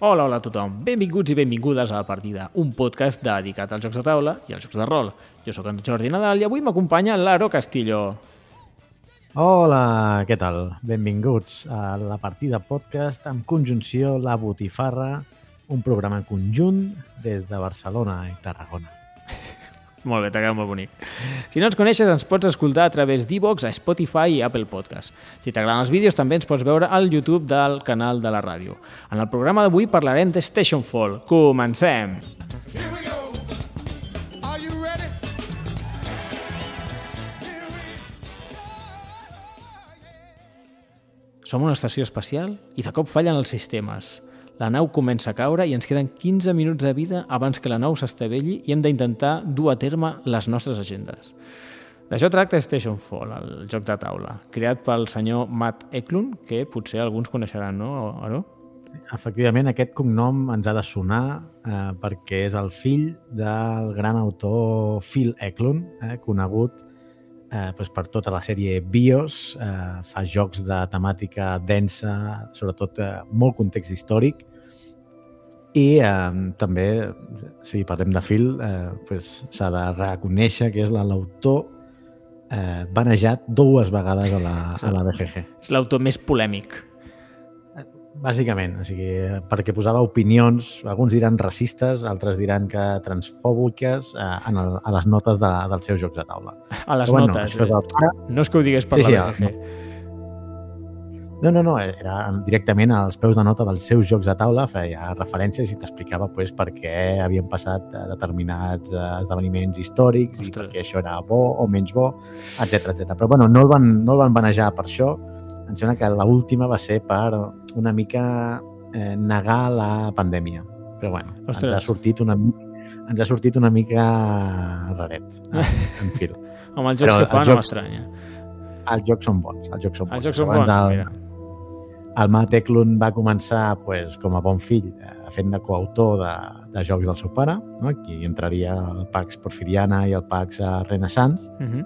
Hola, hola a tothom. Benvinguts i benvingudes a La Partida, un podcast dedicat als jocs de taula i als jocs de rol. Jo sóc en Jordi Nadal i avui m'acompanya l'Aro Castillo. Hola, què tal? Benvinguts a La Partida Podcast amb conjunció La Botifarra, un programa conjunt des de Barcelona i Tarragona. Molt bé, t'ha quedat molt bonic. Si no ens coneixes, ens pots escoltar a través d'Evox, a Spotify i Apple Podcast. Si t'agraden els vídeos, també ens pots veure al YouTube del canal de la ràdio. En el programa d'avui parlarem de Station Fall. Comencem! Som una estació espacial i de cop fallen els sistemes. La nau comença a caure i ens queden 15 minuts de vida abans que la nau s'estavelli i hem d'intentar dur a terme les nostres agendes. D'això tracta Station Fall, el joc de taula, creat pel senyor Matt Eklund, que potser alguns coneixeran, no, Aro? Efectivament, aquest cognom ens ha de sonar eh, perquè és el fill del gran autor Phil Eklund, eh, conegut eh, doncs per tota la sèrie BIOS, eh, fa jocs de temàtica densa, sobretot eh, molt context històric, i eh, també, si parlem de Phil, eh, doncs s'ha de reconèixer que és la- l'autor eh, banejat dues vegades a la, a la BGG. És l'autor més polèmic. Bàsicament, o sigui, perquè posava opinions, alguns diran racistes, altres diran que transfòbiques eh, en el, a les notes de, dels seus jocs de taula. A les Però notes. això és el eh? No és que ho digués per Sí, sí, la el- BGG. No, no, no, era directament als peus de nota dels seus jocs de taula, feia referències i t'explicava pues, per què havien passat eh, determinats eh, esdeveniments històrics i Ostres. per què això era bo o menys bo, etc etc. Però bueno, no el, van, no el van banejar per això. Em sembla que l'última va ser per una mica eh, negar la pandèmia. Però bueno, Ostres. ens ha sortit una mica ens ha sortit una mica raret, eh, en fil. Home, els jocs Però que fa no jocs- m'estranya. Els jocs són bons, els jocs són bons. Els jocs són Abans bons, el- mira. El Matt Eklund va començar pues, com a bon fill eh, fent de coautor de, de jocs del seu pare, no? aquí entraria el Pax Porfiriana i el Pax Renaissance, Uh -huh.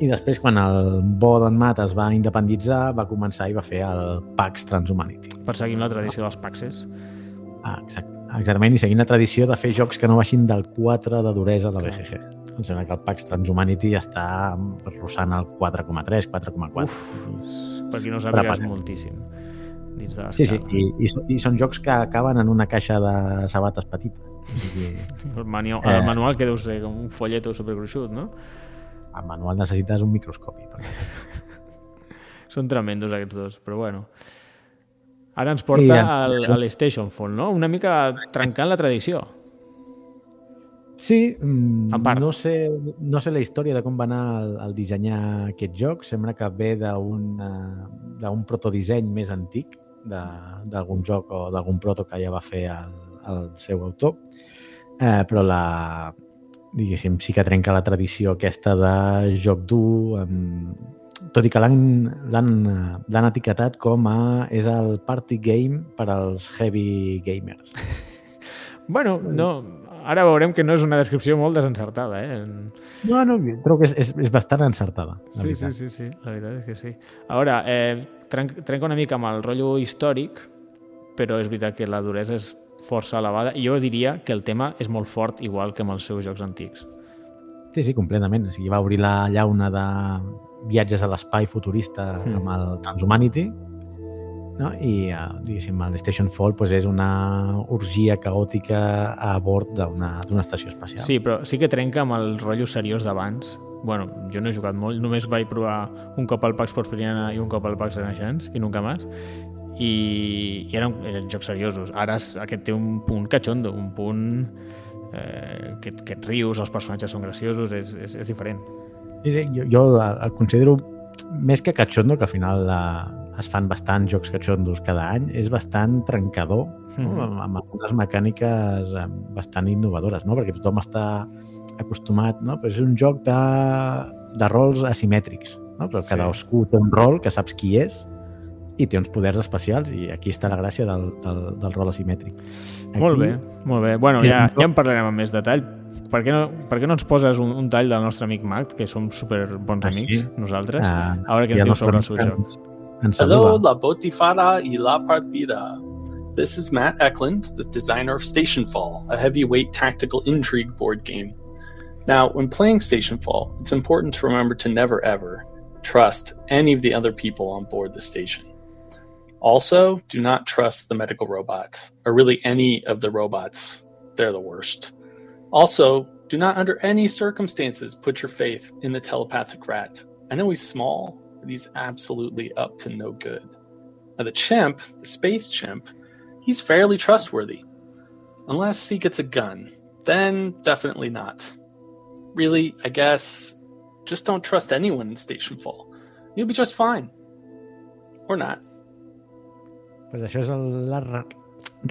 i després quan el bo d'en Matt es va independitzar va començar i va fer el Pax Transhumanity. Perseguint la tradició dels Paxes. Ah, exacte, exactament, i seguint la tradició de fer jocs que no baixin del 4 de duresa a la BGG. Em sembla que el Pax Transhumanity està rossant el 4,3, 4,4. Uf, per qui no sàpiga, és moltíssim. Dins de Sí, sí, l'escala. i, i, i són jocs que acaben en una caixa de sabates petita. O El, manual, Eh. el manual que deu ser com un folleto supergruixut, no? al manual necessites un microscopi. Perquè... Són tremendos aquests dos, però bueno. Ara ens porta eh, al, a l'Station Fall, no? Una mica trencant la tradició. Sí, mm, En part. no sé, no sé la història de com va anar el, el dissenyar aquest joc. Sembla que ve d'un eh, protodisseny més antic d'algun joc o d'algun proto que ja va fer el, el seu autor. Eh, però la, diguéssim, sí que trenca la tradició aquesta de joc dur, amb, tot i que eh, l'han etiquetat com a és el party game per als heavy gamers. Bueno, no, ara veurem que no és una descripció molt desencertada, eh? No, no, trobo que és, és, és bastant encertada. la Sí, sí, veritat. sí, sí, la veritat és que sí. Ara, eh, trenc, trenca una mica amb el rotllo històric, però és veritat que la duresa és força elevada i jo diria que el tema és molt fort, igual que amb els seus jocs antics. Sí, sí, completament. O sigui, va obrir la llauna de viatges a l'espai futurista mm. amb el Transhumanity no? i, uh, diguéssim, el Station Fall pues, és una orgia caòtica a bord d'una estació espacial. Sí, però sí que trenca amb el rotllo seriós d'abans. Bueno, jo no he jugat molt, només vaig provar un cop al Pax Porfiriana i un cop al Pax Renaissance, i nunca més. I, i eren, eren jocs seriosos. Ara aquest té un punt cachondo, un punt eh, que, que et rius, els personatges són graciosos, és, és, és diferent. Sí, sí, jo, jo el considero més que cachondo, que al final la, es fan bastants jocs cachondos cada any, és bastant trencador no? Mhm. amb, amb algunes mecàniques eh, bastant innovadores, no? perquè tothom està acostumat, no? Però és un joc de, de rols asimètrics, no? però Sí. cadascú té un rol que saps qui és i té uns poders especials i aquí està la gràcia del, del, del rol asimètric. Aquí, Molt bé, molt bé. Bueno, ja, ja en parlarem amb més detall. Per què no, per què no ens poses un, un tall del nostre amic Mac, que som super bons Ah, sí? nosaltres? eh, A veure què ens diu sobre el seu joc. ens- Ens Hello, la Botifara y la partida. this is Matt Eklund, the designer of Stationfall, a heavyweight tactical intrigue board game. Now, when playing Stationfall, it's important to remember to never ever trust any of the other people on board the station. Also, do not trust the medical robot, or really any of the robots. They're the worst. Also, do not under any circumstances put your faith in the telepathic rat. I know he's small, but he's absolutely up to no good. Now, the chimp, the space chimp, he's fairly trustworthy. Unless he gets a gun, then definitely not. Really, I guess, just don't trust anyone in Station Fall. You'll be just fine. Or not. Pues això és la re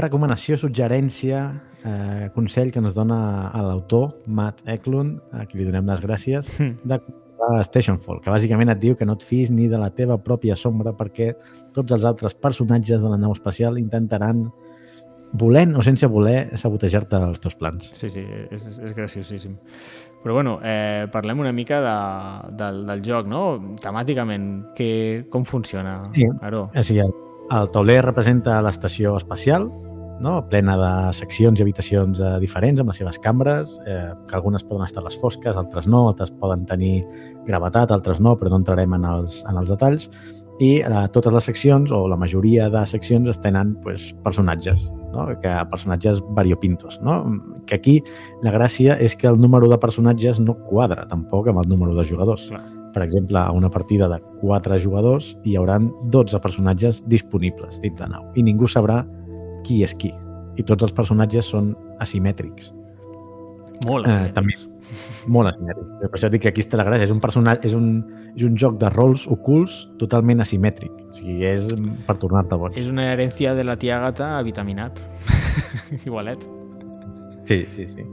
recomanació, suggerència, eh, consell que ens dona l'autor, Matt Eklund, a qui li donem les gràcies, de comprar Stationfall, que bàsicament et diu que no et fiïs ni de la teva pròpia sombra perquè tots els altres personatges de la nau espacial intentaran, volent o sense voler, sabotejar-te els teus plans. Sí, sí, és, és graciosíssim. Però bueno, eh, parlem una mica de, del, del joc, no? Temàticament, que, com funciona, Sí. O sigui, el, el tauler representa l'estació espacial, no? plena de seccions i habitacions eh, diferents amb les seves cambres, eh, que algunes poden estar les fosques, altres no, altres poden tenir gravetat, altres no, però no entrarem en els, en els detalls. I eh, totes les seccions, o la majoria de seccions, es tenen pues, personatges, no? que personatges variopintos. No? Que aquí la gràcia és que el número de personatges no quadra tampoc amb el número de jugadors. Clar. Per exemple, a una partida de 4 jugadors hi hauran 12 personatges disponibles dins la nau i ningú sabrà qui és qui. I tots els personatges són asimètrics. Molt Eh, asimètrics. també. Molt asimètrics. Per això dic que aquí està la gràcia. És un, personatge, és un, és un joc de rols ocults totalment asimètric. O sigui, és per tornar-te boig. És una herència de la tia gata vitaminat. Igualet. Sí, sí, sí.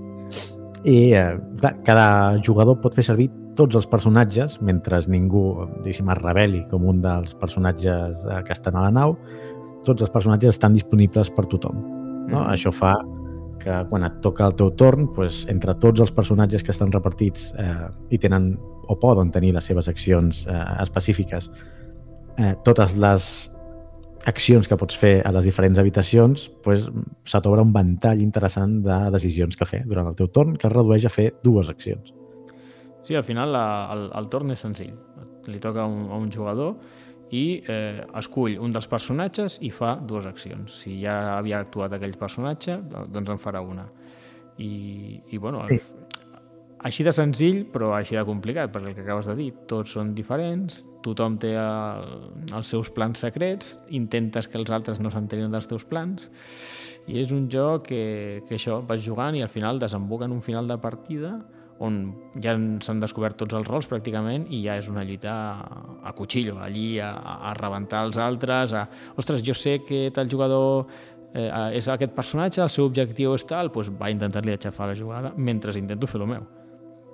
I eh, clar, cada jugador pot fer servir tots els personatges mentre ningú, diguéssim, es reveli com un dels personatges eh, que estan a la nau. Tots els personatges estan disponibles per tothom. No? Mhm. Això fa que quan et toca el teu torn, pues, entre tots els personatges que estan repartits eh, i tenen o poden tenir les seves accions eh, específiques, eh, totes les accions que pots fer a les diferents habitacions, pues, se t'obre un ventall interessant de decisions que fer durant el teu torn, que es redueix a fer dues accions. Sí, al final la, el, el torn és senzill. Li toca a un, a un jugador i eh, escull un dels personatges i fa dues accions. Si ja havia actuat aquell personatge, do- doncs en farà una. I, i bueno, Sí. així de senzill, però així de complicat, perquè el que acabes de dir, tots són diferents, tothom té el, els seus plans secrets, intentes que els altres no s'entenin dels teus plans, i és un joc que, que això, vas jugant i al final desemboca en un final de partida on ja s'han descobert tots els rols pràcticament i ja és una lluita a, a cuchillo, allí a, a rebentar els altres, a, ostres, jo sé que tal jugador eh, és aquest personatge, el seu objectiu és tal, doncs va intentar-li aixafar la jugada mentre intento fer el meu.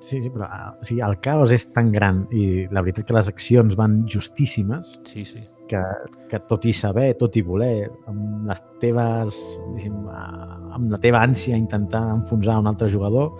Sí, sí, però ah, o sigui, el caos és tan gran i la veritat que les accions van justíssimes Sí, sí. que, que tot i saber, tot i voler, amb les teves, ah, amb la teva ànsia intentar enfonsar un altre jugador,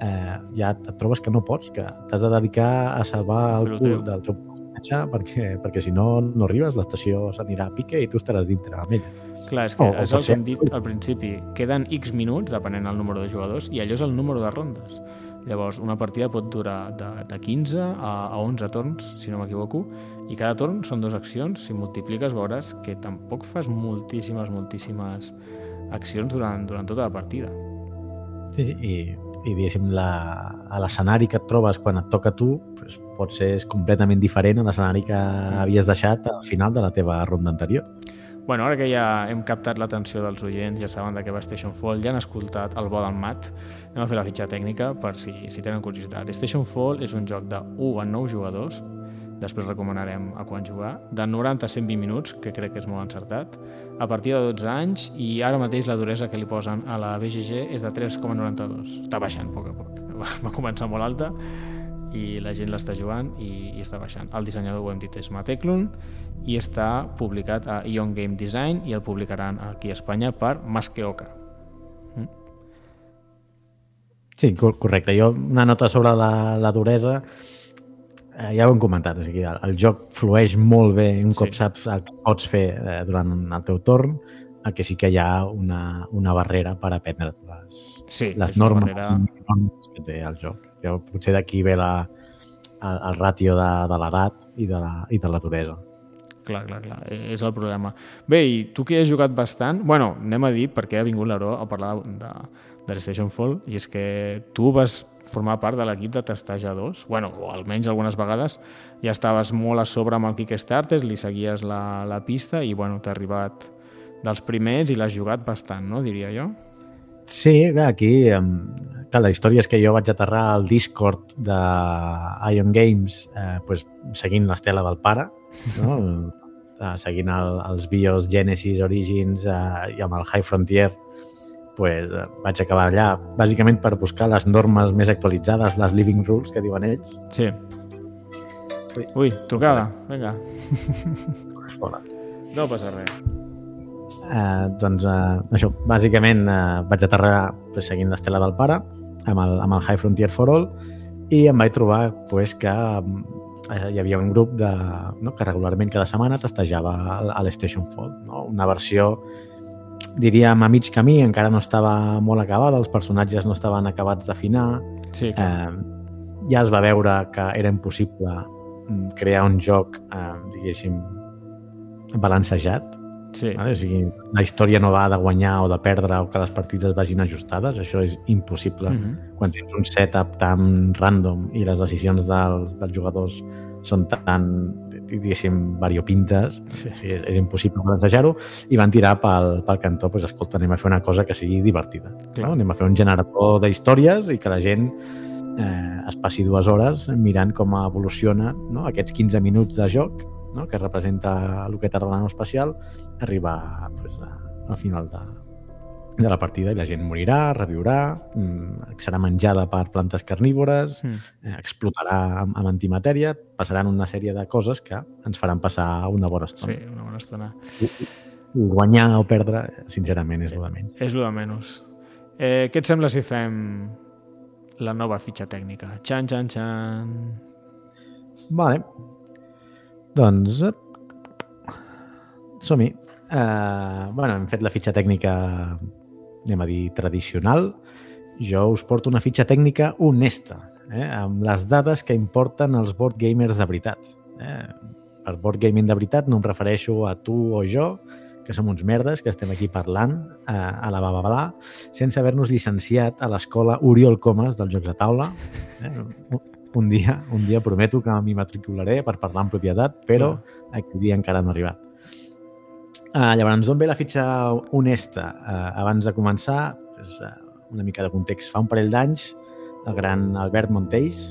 eh, ja et trobes que no pots, que t'has de dedicar a salvar el cul teu. del teu personatge perquè, perquè si no, no arribes, l'estació s'anirà a pique i tu estaràs dintre amb ella. Clar, és que O- és el que hem dit al principi. Queden X minuts, depenent del número de jugadors, i allò és el número de rondes. Llavors, una partida pot durar de, de 15 a, a 11 torns, si no m'equivoco, i cada torn són dues accions. Si multipliques veuràs que tampoc fas moltíssimes, moltíssimes accions durant, durant tota la partida. Sí, sí, i, i diguéssim, l'escenari que et trobes quan et toca a tu pues, pot ser completament diferent a l'escenari que havies deixat al final de la teva ronda anterior. Bueno, ara que ja hem captat l'atenció dels oients, ja saben de què va Station Fall, ja han escoltat el bo del mat, anem a fer la fitxa tècnica per si, si tenen curiositat. Station Fall és un joc de 1 a 9 jugadors, després recomanarem a quan jugar, de 90 a 120 minuts, que crec que és molt encertat, a partir de 12 anys, i ara mateix la duresa que li posen a la BGG és de 3,92. Està baixant a poc a poc. Va, començar molt alta, i la gent l'està jugant i, i està baixant. El dissenyador, ho hem dit, és Matt Eklund i està publicat a Ion Game Design i el publicaran aquí a Espanya per Masqueoka. Sí, cor- correcte. Jo una nota sobre la, la duresa ja ho hem comentat, o sigui, el, el joc flueix molt bé un cop Sí. saps el que pots fer eh, durant el teu torn, el que sí que hi ha una, una barrera per aprendre les, Sí, les normes, barrera- normes que té el joc. Jo, potser d'aquí ve la, el, el ràtio de, de l'edat i, de la, i de la duresa. Clar, clar, clar, eh, és el problema. Bé, i tu que has jugat bastant, bueno, anem a dir perquè ha vingut l'Aro a parlar de, de l'Station Fall, i és que tu vas formar part de l'equip de Testaja 2, bueno, o almenys algunes vegades ja estaves molt a sobre amb el Kickstarter, li seguies la, la pista i, bueno, t'ha arribat dels primers i l'has jugat bastant, no?, diria jo. Sí, aquí... Clar, la història és que jo vaig aterrar al Discord de Ion Games eh, pues, seguint l'estela del pare, no? Eh, seguint el, els BIOS, Genesis, Origins eh, i amb el High Frontier pues, eh, vaig acabar allà bàsicament per buscar les normes més actualitzades, les living rules que diuen ells. Sí. Ui. Ui, trucada, vinga. Fora. No passa res. Eh, doncs eh, això, bàsicament eh, vaig aterrar pues, seguint l'estela del pare amb el, amb el High Frontier for All i em vaig trobar pues, que eh, hi havia un grup de, no, que regularment cada setmana testejava a l'Station Fall, no? una versió diríem a mig camí, encara no estava molt acabada, els personatges no estaven acabats d'afinar, Sí, clar. eh, ja es va veure que era impossible mm, crear un joc, eh, diguéssim, balancejat, sí. Vale? O sigui, la història no va de guanyar o de perdre o que les partides vagin ajustades, això és impossible. Mm Mhm. Quan tens un setup tan random i les decisions dels, dels jugadors són tan, diguéssim, variopintes, Sí. és, és impossible balancejar-ho, i van tirar pel, pel cantó, doncs, escolta, anem a fer una cosa que sigui divertida. Clar. No? Anem a fer un generador d'històries i que la gent eh, es passi dues hores mirant com evoluciona no? aquests 15 minuts de joc no? que representa el que tarda la nau espacial arribar pues, a, al final de, de la partida i la gent morirà, reviurà, mm, serà menjada per plantes carnívores, Mm. eh, explotarà amb, amb antimatèria, passaran una sèrie de coses que ens faran passar una bona estona. Sí, una bona estona. I guanyar o perdre, sincerament, és el de menys. És el de menys. Eh, què et sembla si fem la nova fitxa tècnica? Xan, xan, xan. Vale. Doncs... eh, Som-hi. Uh, bueno, hem fet la fitxa tècnica, anem a dir, tradicional. Jo us porto una fitxa tècnica honesta, eh, amb les dades que importen als board gamers de veritat. Eh? Per board gaming de veritat no em refereixo a tu o jo, que som uns merdes, que estem aquí parlant eh, a la bababala, sense haver-nos llicenciat a l'escola Oriol Comas dels Jocs de Taula. Eh? Un dia, un dia prometo que m'hi matricularé per parlar en propietat, però aquell dia encara no ha arribat. Uh, llavors, d'on ve la fitxa honesta? Uh, abans de començar, pues, uh, una mica de context. Fa un parell d'anys, el gran Albert Montells,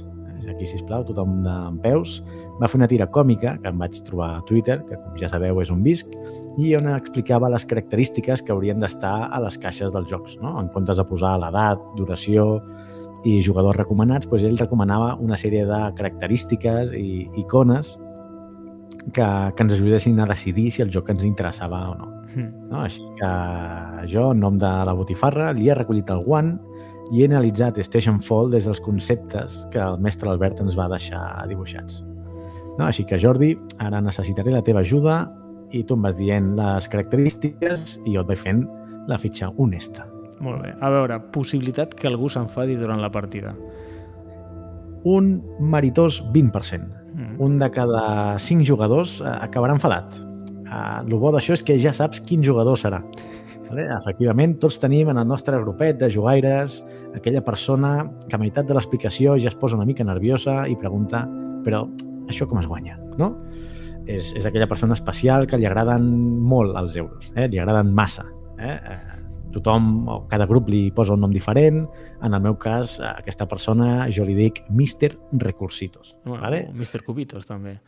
aquí, sisplau, tothom de peus, va fer una tira còmica que em vaig trobar a Twitter, que com ja sabeu és un visc, i on explicava les característiques que haurien d'estar a les caixes dels jocs. No? En comptes de posar l'edat, duració i jugadors recomanats, doncs ell recomanava una sèrie de característiques i icones que, que ens ajudessin a decidir si el joc ens interessava o no. Mm. no? Així que jo, en nom de la botifarra, li he recollit el guant i he analitzat Station Fall des dels conceptes que el mestre Albert ens va deixar dibuixats. No? Així que, Jordi, ara necessitaré la teva ajuda i tu em vas dient les característiques i jo et vaig fent la fitxa honesta. Molt bé. A veure, possibilitat que algú s'enfadi durant la partida. Un meritós 20%. Un de cada cinc jugadors eh, acabarà enfadat. Uh, el bo d'això és que ja saps quin jugador serà. Vale? Efectivament, tots tenim en el nostre grupet de jugaires aquella persona que a meitat de l'explicació ja es posa una mica nerviosa i pregunta però això com es guanya? No? És, és aquella persona especial que li agraden molt els euros, eh? li agraden massa. Eh? Eh, tothom o cada grup li posa un nom diferent. En el meu cas, a aquesta persona jo li dic Mr. Recursitos. Bueno, vale? Mr. Cubitos, també.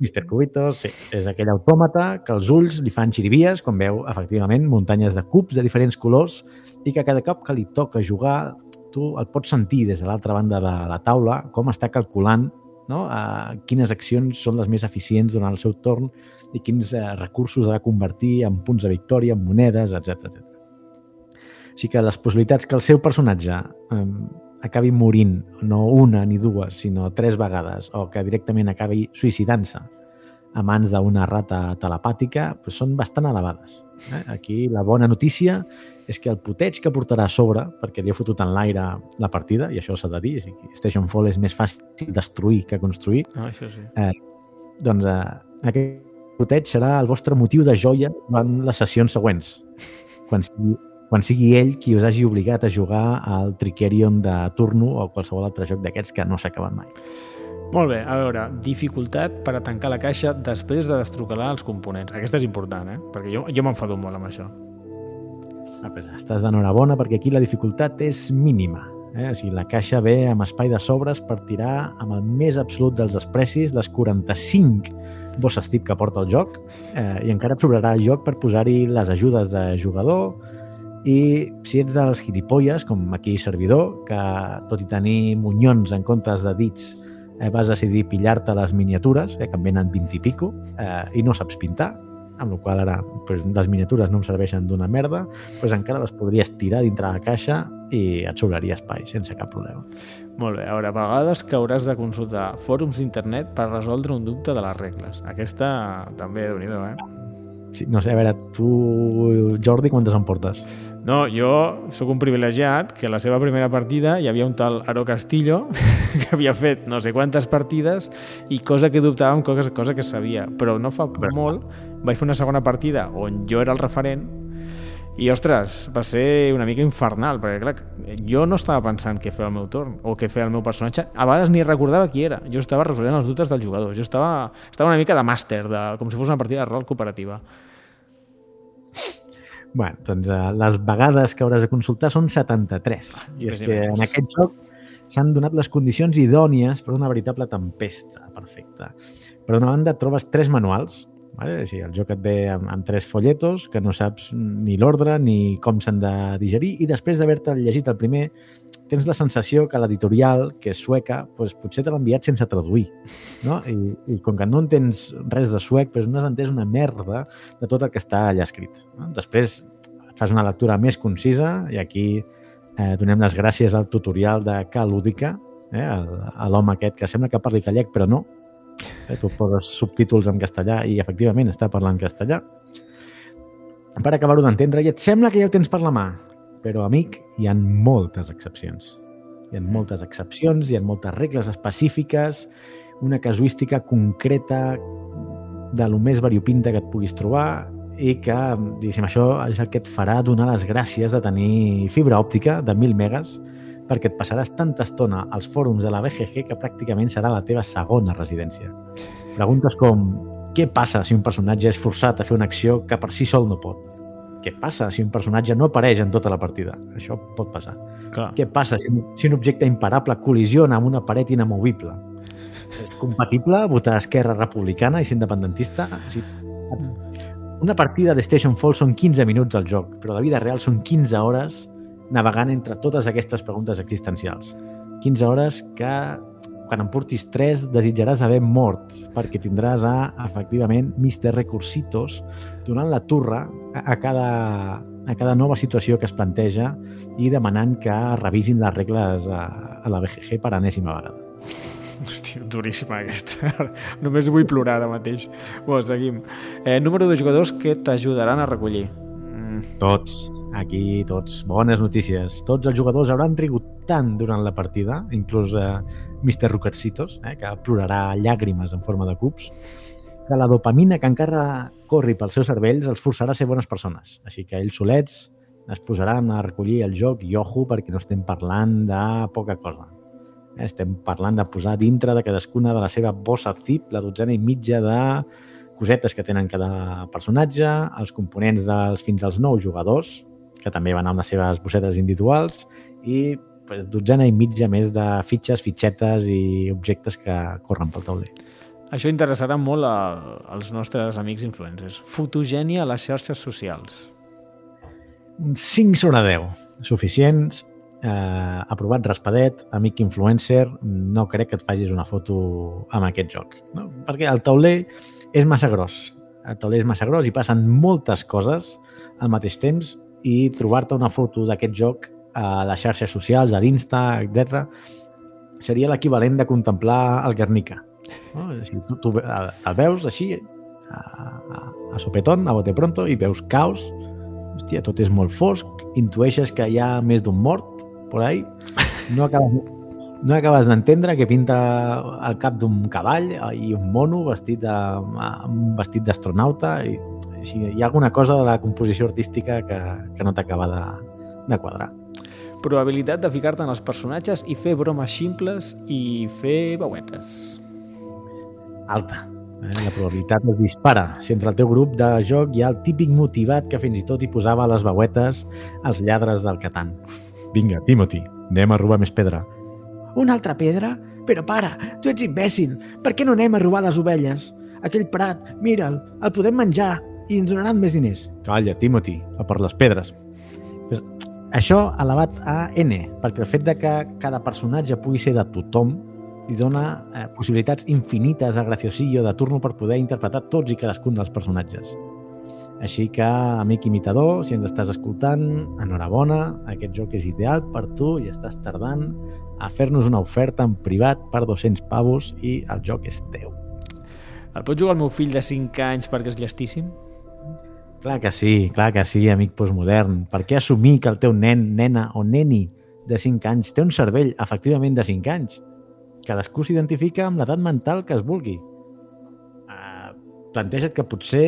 Mr. Cubitos, sí, és aquell autòmata que els ulls li fan xirivies, com veu, efectivament, muntanyes de cubs de diferents colors i que cada cop que li toca jugar tu el pots sentir des de l'altra banda de la taula com està calculant no? Uh, quines accions són les més eficients durant el seu torn i quins uh, recursos ha de convertir en punts de victòria, en monedes, etc etc. Així que les possibilitats que el seu personatge um, acabi morint no una ni dues, sinó tres vegades, o que directament acabi suïcidant-se a mans d'una rata telepàtica pues, són bastant elevades. Eh? Aquí la bona notícia és que el puteig que portarà a sobre, perquè li ha fotut en l'aire la partida, i això s'ha de dir, que Station Fall és més fàcil destruir que construir, Ah, això sí. doncs eh, aquest puteig serà el vostre motiu de joia durant les sessions següents, quan sigui, quan sigui ell qui us hagi obligat a jugar al Tricerion de turno o qualsevol altre joc d'aquests que no s'acaben mai. Molt bé, a veure, dificultat per a tancar la caixa després de destrucalar els components. Aquesta és important, eh? Perquè jo, jo m'enfado molt amb això. Ah, pues estàs d'enhorabona perquè aquí la dificultat és mínima. Eh? O sigui, la caixa ve amb espai de sobres per tirar amb el més absolut dels desprecis les 45 bosses tip que porta el joc eh, i encara et sobrarà el joc per posar-hi les ajudes de jugador i si ets dels gilipolles, com aquí servidor, que tot i tenir munyons en comptes de dits eh, vas decidir pillar-te les miniatures, eh, que en venen 20 i pico, eh, i no saps pintar, amb la qual ara pues, les miniatures no em serveixen d'una merda, pues encara les podries tirar dintre la caixa i et sobraria espai sense cap problema. Molt bé, a veure, a vegades que hauràs de consultar fòrums d'internet per resoldre un dubte de les regles. Aquesta també, déu nhi eh? Sí, no sé, a veure, tu, Jordi, quantes en portes? No, jo sóc un privilegiat que la seva primera partida hi havia un tal Aro Castillo que havia fet no sé quantes partides i cosa que dubtàvem, cosa, cosa que sabia. Però no fa molt vaig fer una segona partida on jo era el referent i, ostres, va ser una mica infernal, perquè, clar, jo no estava pensant què fer al meu torn o què fer al meu personatge. A vegades ni recordava qui era. Jo estava resolent els dubtes del jugador. Jo estava, estava una mica de màster, de, com si fos una partida de rol cooperativa. Bueno, doncs eh, les vegades que hauràs de consultar són 73. I és que en aquest joc s'han donat les condicions idònies per una veritable tempesta perfecta. Per una banda, trobes tres manuals. Vale? Sigui, el joc et ve amb, amb tres folletos que no saps ni l'ordre ni com s'han de digerir i després d'haver-te llegit el primer tens la sensació que l'editorial, que és sueca, doncs potser te l'ha enviat sense traduir. No? I, I com que no entens res de suec, doncs no has entès una merda de tot el que està allà escrit. No? Després et fas una lectura més concisa i aquí eh, donem les gràcies al tutorial de Calúdica, eh, a, l'home aquest que sembla que parli gallec, però no. Eh, tu poses subtítols en castellà i efectivament està parlant castellà. Per acabar-ho d'entendre, i et sembla que ja ho tens per la mà, però, amic, hi han moltes excepcions. Hi han moltes excepcions, hi ha moltes regles específiques, una casuística concreta de lo més variopinta que et puguis trobar i que, diguéssim, això és el que et farà donar les gràcies de tenir fibra òptica de 1.000 megas perquè et passaràs tanta estona als fòrums de la BGG que pràcticament serà la teva segona residència. Preguntes com què passa si un personatge és forçat a fer una acció que per si sol no pot? Què passa si un personatge no apareix en tota la partida? Això pot passar. Clar. Què passa si, si un objecte imparable col·lisiona amb una paret inamovible? És compatible votar a Esquerra Republicana i ser independentista? O sigui, una partida de Station Fall són 15 minuts al joc, però la vida real són 15 hores navegant entre totes aquestes preguntes existencials. 15 hores que, quan en portis 3, desitjaràs haver mort, perquè tindràs a, efectivament, Mr. Recursitos donant la turra a, a, cada, a cada nova situació que es planteja i demanant que revisin les regles a, a la BGG per enèsima vegada. Hòstia, duríssima aquesta. Només vull plorar ara mateix. Bé, seguim. Eh, número de jugadors que t'ajudaran a recollir. Mm, Tots, aquí tots, bones notícies. Tots els jugadors hauran rigut tant durant la partida, inclús eh, Mr. Ruckercitos, eh, que plorarà llàgrimes en forma de cubs, que la dopamina que encara corri pels seus cervells els forçarà a ser bones persones. Així que ells solets es posaran a recollir el joc i ojo perquè no estem parlant de poca cosa. Eh, Estem parlant de posar dintre de cadascuna de la seva bossa zip la dotzena i mitja de cosetes que tenen cada personatge, els components dels fins als nou jugadors, que també van amb les seves bossetes individuals, i pues, dotzena i mitja més de fitxes, fitxetes i objectes que corren pel tauler. Això interessarà molt a, als nostres amics influencers. Fotogènia a les xarxes socials. 5 sobre 10. Suficients. Eh, aprovat raspadet, amic influencer, no crec que et facis una foto amb aquest joc. No? Perquè el tauler és massa gros. El tauler és massa gros i passen moltes coses al mateix temps i trobar-te una foto d'aquest joc a les xarxes socials, a l'Insta, etc., seria l'equivalent de contemplar el Guernica. No? Si tu, tu el veus així, a, a, a sopetón, a bote pronto, i veus caos, hòstia, tot és molt fosc, intueixes que hi ha més d'un mort por ahí, no acabes, no acabes d'entendre que pinta el cap d'un cavall i un mono vestit de, un vestit d'astronauta i així, hi ha alguna cosa de la composició artística que, que no t'acaba de, de quadrar. Probabilitat de ficar-te en els personatges i fer bromes ximples i fer veuetes. Alta. Eh? La probabilitat es dispara. Si entre el teu grup de joc hi ha el típic motivat que fins i tot hi posava les veuetes als lladres del Catan. Vinga, Timothy, anem a robar més pedra. Una altra pedra? Però para, tu ets imbècil. Per què no anem a robar les ovelles? Aquell prat, mira'l, el podem menjar i ens donaran més diners. Calla, Timothy, a per les pedres. Pues, això elevat a N, perquè el fet de que cada personatge pugui ser de tothom li dona eh, possibilitats infinites a Graciosillo de turno per poder interpretar tots i cadascun dels personatges. Així que, amic imitador, si ens estàs escoltant, enhorabona, aquest joc és ideal per tu i estàs tardant a fer-nos una oferta en privat per 200 pavos i el joc és teu. El pot jugar el meu fill de 5 anys perquè és llestíssim? Clar que sí, clar que sí, amic postmodern. Per què assumir que el teu nen, nena o neni de 5 anys té un cervell efectivament de 5 anys? Cadascú s'identifica amb l'edat mental que es vulgui. Uh, planteja't que potser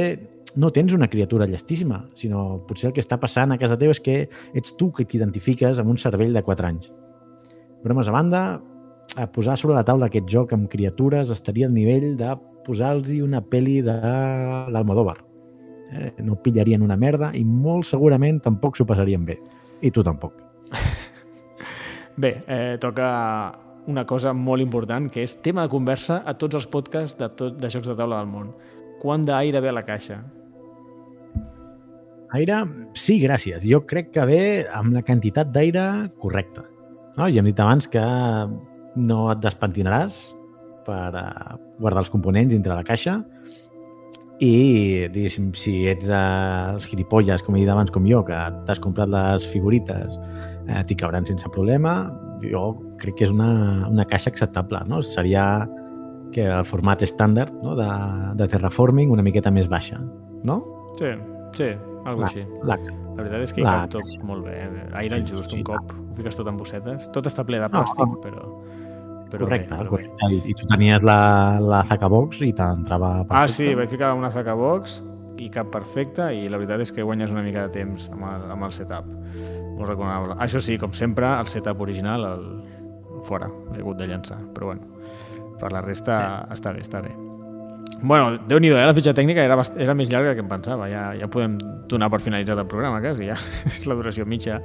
no tens una criatura llestíssima, sinó potser el que està passant a casa teva és que ets tu que t'identifiques amb un cervell de 4 anys. Bromes a banda, a posar sobre la taula aquest joc amb criatures estaria al nivell de posar-los una pel·li de l'Almodóvar. Eh, no pillarien una merda i molt segurament tampoc s'ho passarien bé. I tu tampoc. Bé, eh, toca una cosa molt important, que és tema de conversa a tots els podcasts de, tot, de jocs de taula del món. Quant d'aire ve a la caixa? Aire, sí, gràcies. Jo crec que ve amb la quantitat d'aire correcta. No? Ja hem dit abans que no et despentinaràs per uh, guardar els components dintre la caixa i, diguéssim, si ets els gilipolles, com he dit abans, com jo, que t'has comprat les figurites, eh, t'hi cabran sense problema, jo crec que és una, una caixa acceptable, no? Seria que el format estàndard no? de, de terraforming una miqueta més baixa, no? Sí, sí, algo La- així. La, La veritat és que hi cap tot caixa. molt bé. eh? Aire al just, un cop ho fiques tot en bossetes. Tot està ple de No, plàstic, però... però correcte, bé, però bé. correcte. I, I tu tenies la, la Zacabox i t'entrava perfecte. Ah, sí, vaig ficar una Zaka Box i cap perfecte i la veritat és que guanyes una mica de temps amb el, amb el setup. Molt recomanable. Això sí, com sempre, el setup original el... fora, l'he hagut de llançar, però bueno, per la resta està bé, està bé. Bueno, déu nhi eh? la fitxa tècnica era, bast... era més llarga que em pensava. Ja, ja podem donar per finalitzat el programa, quasi. Ja és la duració mitja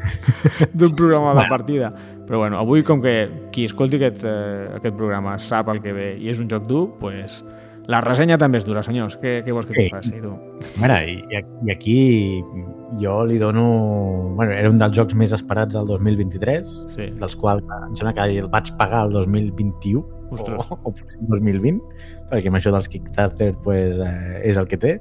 d'un programa de partida. Però bueno, avui, com que qui escolti aquest, eh, aquest programa sap el que ve i és un joc dur, pues, la ressenya també és dura, senyors. Què, què vols que Sí. t'hi faci, tu? A veure, i, i aquí jo li dono... Bueno, era un dels jocs més esperats del 2023, Sí. dels quals em sembla que el vaig pagar el 2021 Ostres. o, o potser el 2020, perquè amb això dels Kickstarter pues, eh, és el que té.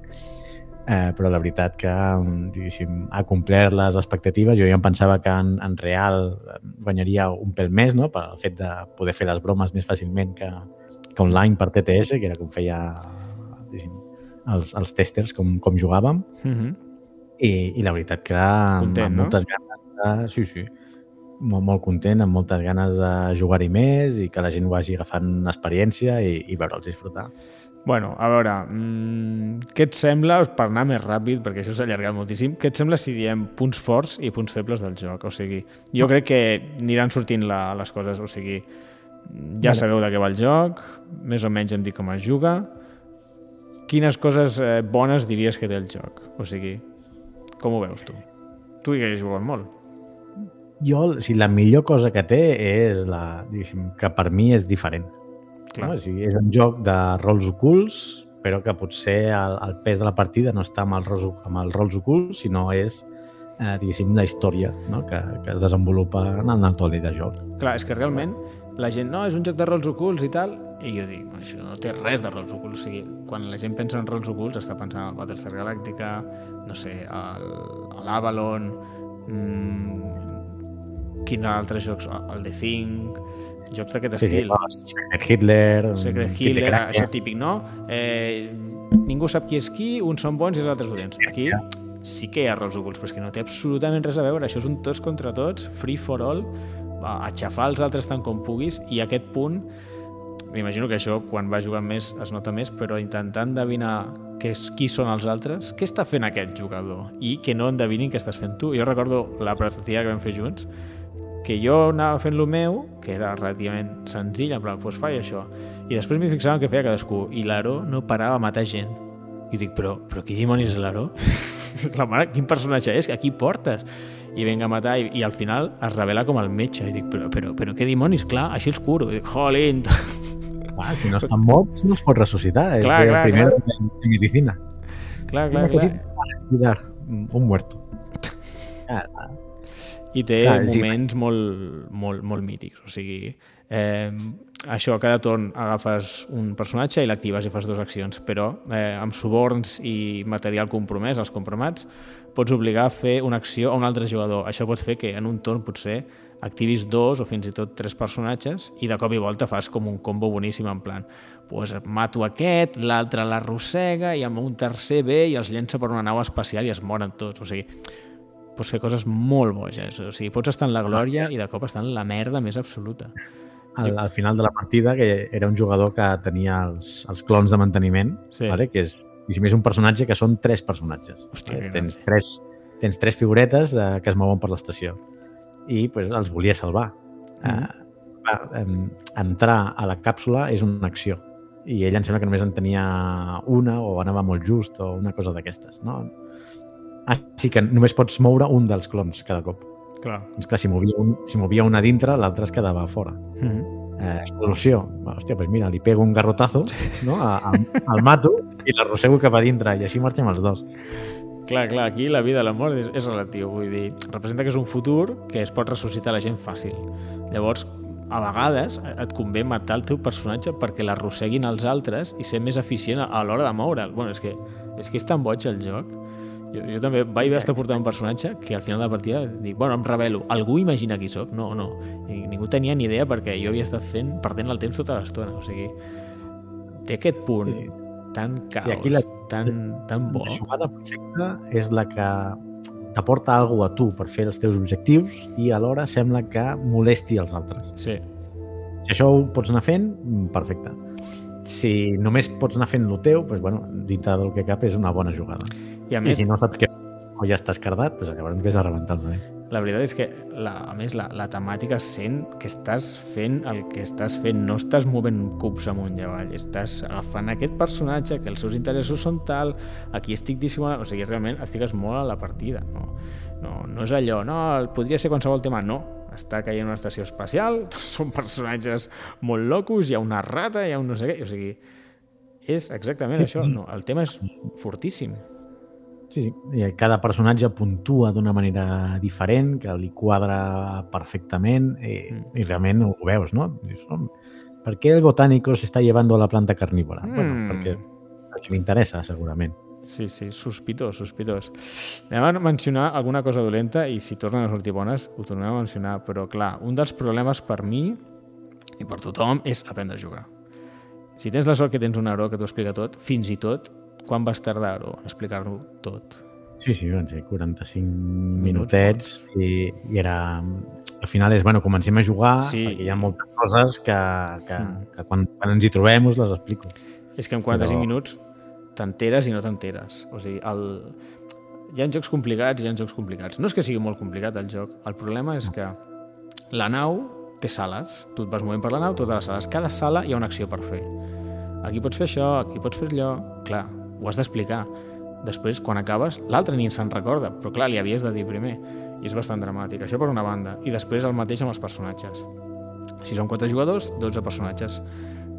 Eh, però la veritat que mm, ha complert les expectatives. Jo ja em pensava que en, en real guanyaria un pèl més no? pel fet de poder fer les bromes més fàcilment que, que online per TTS, que era com feia els, els testers, com, com jugàvem. Uh -huh. I, i la veritat que Content, amb no? moltes ganes de... Sí, sí. Molt, molt content, amb moltes ganes de jugar-hi més i que la gent ho hagi agafant experiència i, i veure'ls disfrutar. Bueno, a veure, mmm, què et sembla, per anar més ràpid, perquè això s'ha allargat moltíssim, què et sembla si diem punts forts i punts febles del joc? O sigui, jo crec que aniran sortint la, les coses, o sigui, ja Vale. sabeu de què va el joc, més o menys hem dit com es juga, quines coses eh, bones diries que té el joc? O sigui, com ho veus tu? Tu hi has jugat molt. Jo, o sigui, la millor cosa que té és la, que per mi és diferent. Clar. No? O sigui, és un joc de rols ocults, però que potser el, el pes de la partida no està amb els rols, amb els rols ocults, sinó és, eh, diguéssim, la història no? que, que es desenvolupa en el toli de joc. Clar, és que realment la gent, no, és un joc de rols ocults i tal, i jo dic, això no té res de rols ocults. O sigui, quan la gent pensa en rols ocults està pensant en el Battlestar Galactica, no sé, a l'Avalon, mmm, quins altres jocs, el The Thing, jocs d'aquest Sí, sí, estil. no, Secret Hitler... Secret Hitler, això típic, no? Eh, ningú sap qui és qui, uns són bons i els altres dolents. Aquí sí que hi ha rols ocults, però és que no té absolutament res a veure. Això és un tots contra tots, free for all, a aixafar els altres tant com puguis, i a aquest punt, m'imagino que això, quan va jugant més, es nota més, però intentar endevinar què és, qui són els altres, què està fent aquest jugador, i que no endevinin què estàs fent tu. Jo recordo la partida que vam fer junts, que jo anava fent lo meu, que era relativament senzill, en plan, doncs faig això. I després m'hi fixava en què feia cadascú, i l'Aro no parava a matar gent. I dic, però, però qui dimonis és l'Aro? la mare, quin personatge és? A qui portes? I venga a matar, i, i al final es revela com el metge. I dic, però, però, però què dimonis? Clar, així els curo. I dic, jolín, Ah, si no estan morts, no es pot ressuscitar. És Clar, que clar, el primer de medicina. clar, clar, clar. Necesito resucitar un muerto. Ah, i té Clar, Clar, sí. moments molt, molt, molt mítics. O sigui, eh, això, cada torn agafes un personatge i l'actives i fas dues accions, però eh, amb suborns i material compromès, els compromats, pots obligar a fer una acció a un altre jugador. Això pot fer que en un torn potser activis dos o fins i tot tres personatges i de cop i volta fas com un combo boníssim en plan pues mato aquest, l'altre l'arrossega i amb un tercer ve i els llença per una nau espacial i es moren tots. O sigui, pots fer coses molt boges. O sigui, pots estar en la glòria i de cop estar en la merda més absoluta. al, al final de la partida, que era un jugador que tenia els, els clons de manteniment, Sí. vale? que és, i més un personatge que són tres personatges. Hòstia, Vale? tens, tres, tens tres figuretes eh, que es mouen per l'estació i pues, els volia salvar. Mhm. Eh, em, entrar a la càpsula és una acció i ell em sembla que només en tenia una o anava molt just o una cosa d'aquestes. No? Sí que només pots moure un dels clons cada cop. Clar. Doncs clar, si movia un, si movia un a dintre, l'altre es quedava a fora. Mm -hmm. Eh, solució. Hòstia, pues mira, li pego un garrotazo no? a, a, al mato i l'arrossego cap a dintre i així marxem els dos. Clar, clar, aquí la vida i la mort és, és relatiu, vull dir, representa que és un futur que es pot ressuscitar la gent fàcil. Llavors, a vegades et convé matar el teu personatge perquè l'arrosseguin els altres i ser més eficient a, a l'hora de moure'l. Bueno, és que, és que és tan boig el joc. Jo, jo també vaig estar portant un personatge que al final de la partida dic, bueno, em revelo, algú imagina qui sóc? No, no. I ningú tenia ni idea perquè jo havia estat fent, perdent el temps tota l'estona. O sigui, té aquest punt Sí, sí. tan caos, Sí, aquí la- tan, tan bo. La jugada perfecta és la que t'aporta alguna a tu per fer els teus objectius i alhora sembla que molesti els altres. Sí, Si això ho pots anar fent, perfecte. Si només pots anar fent el teu, doncs, bueno, dintre del que cap és una bona jugada. I a I més, si no saps què o ja estàs cardat, doncs llavors vés a rebentar els. La veritat és que, la, a més, la, la temàtica sent que estàs fent el que estàs fent, no estàs movent cubs amunt i avall, estàs agafant aquest personatge que els seus interessos són tal, aquí estic dissimulant, o sigui, realment et fiques molt a la partida, no, no, no és allò, no, podria ser qualsevol tema, no, està caient una estació espacial, són personatges molt locos, hi ha una rata, hi ha un no sé què, o sigui, és exactament Sí. això, no, el tema és fortíssim. Sí, sí. I cada personatge puntua d'una manera diferent, que li quadra perfectament i, Mm. i realment ho veus, no? Dius, "Home, ¿Per qué el botánico se está llevando a la planta carnívora? Mm. Bueno, perquè, perquè li interessa, segurament. Sí, sí, sospitós, sospitós. Anem a mencionar alguna cosa dolenta i si tornen a sortir bones ho tornem a mencionar, però clar, un dels problemes per mi i per tothom és aprendre a jugar. Si tens la sort que tens un Aro que t'ho explica tot, fins i tot, quan vas tardar Aro en explicar-ho tot? Sí, sí, van ser 45 Minuts, minutets i, i era... Al final és, bueno, comencem a jugar Sí. perquè hi ha moltes coses que, que, Mm. que quan, quan ens hi trobem us les explico. És que en 45 Però- minuts t'enteres i no t'enteres. O sigui, el... hi ha jocs complicats i hi ha jocs complicats. No és que sigui molt complicat el joc, el problema és que la nau té sales. Tu et vas movent per la nau, totes les sales. Cada sala hi ha una acció per fer. Aquí pots fer això, aquí pots fer allò... Clar, ho has d'explicar. Després, quan acabes, l'altre ni se'n recorda, però clar, li havies de dir primer. I és bastant dramàtic. Això per una banda. I després el mateix amb els personatges. Si són quatre jugadors, 12 personatges.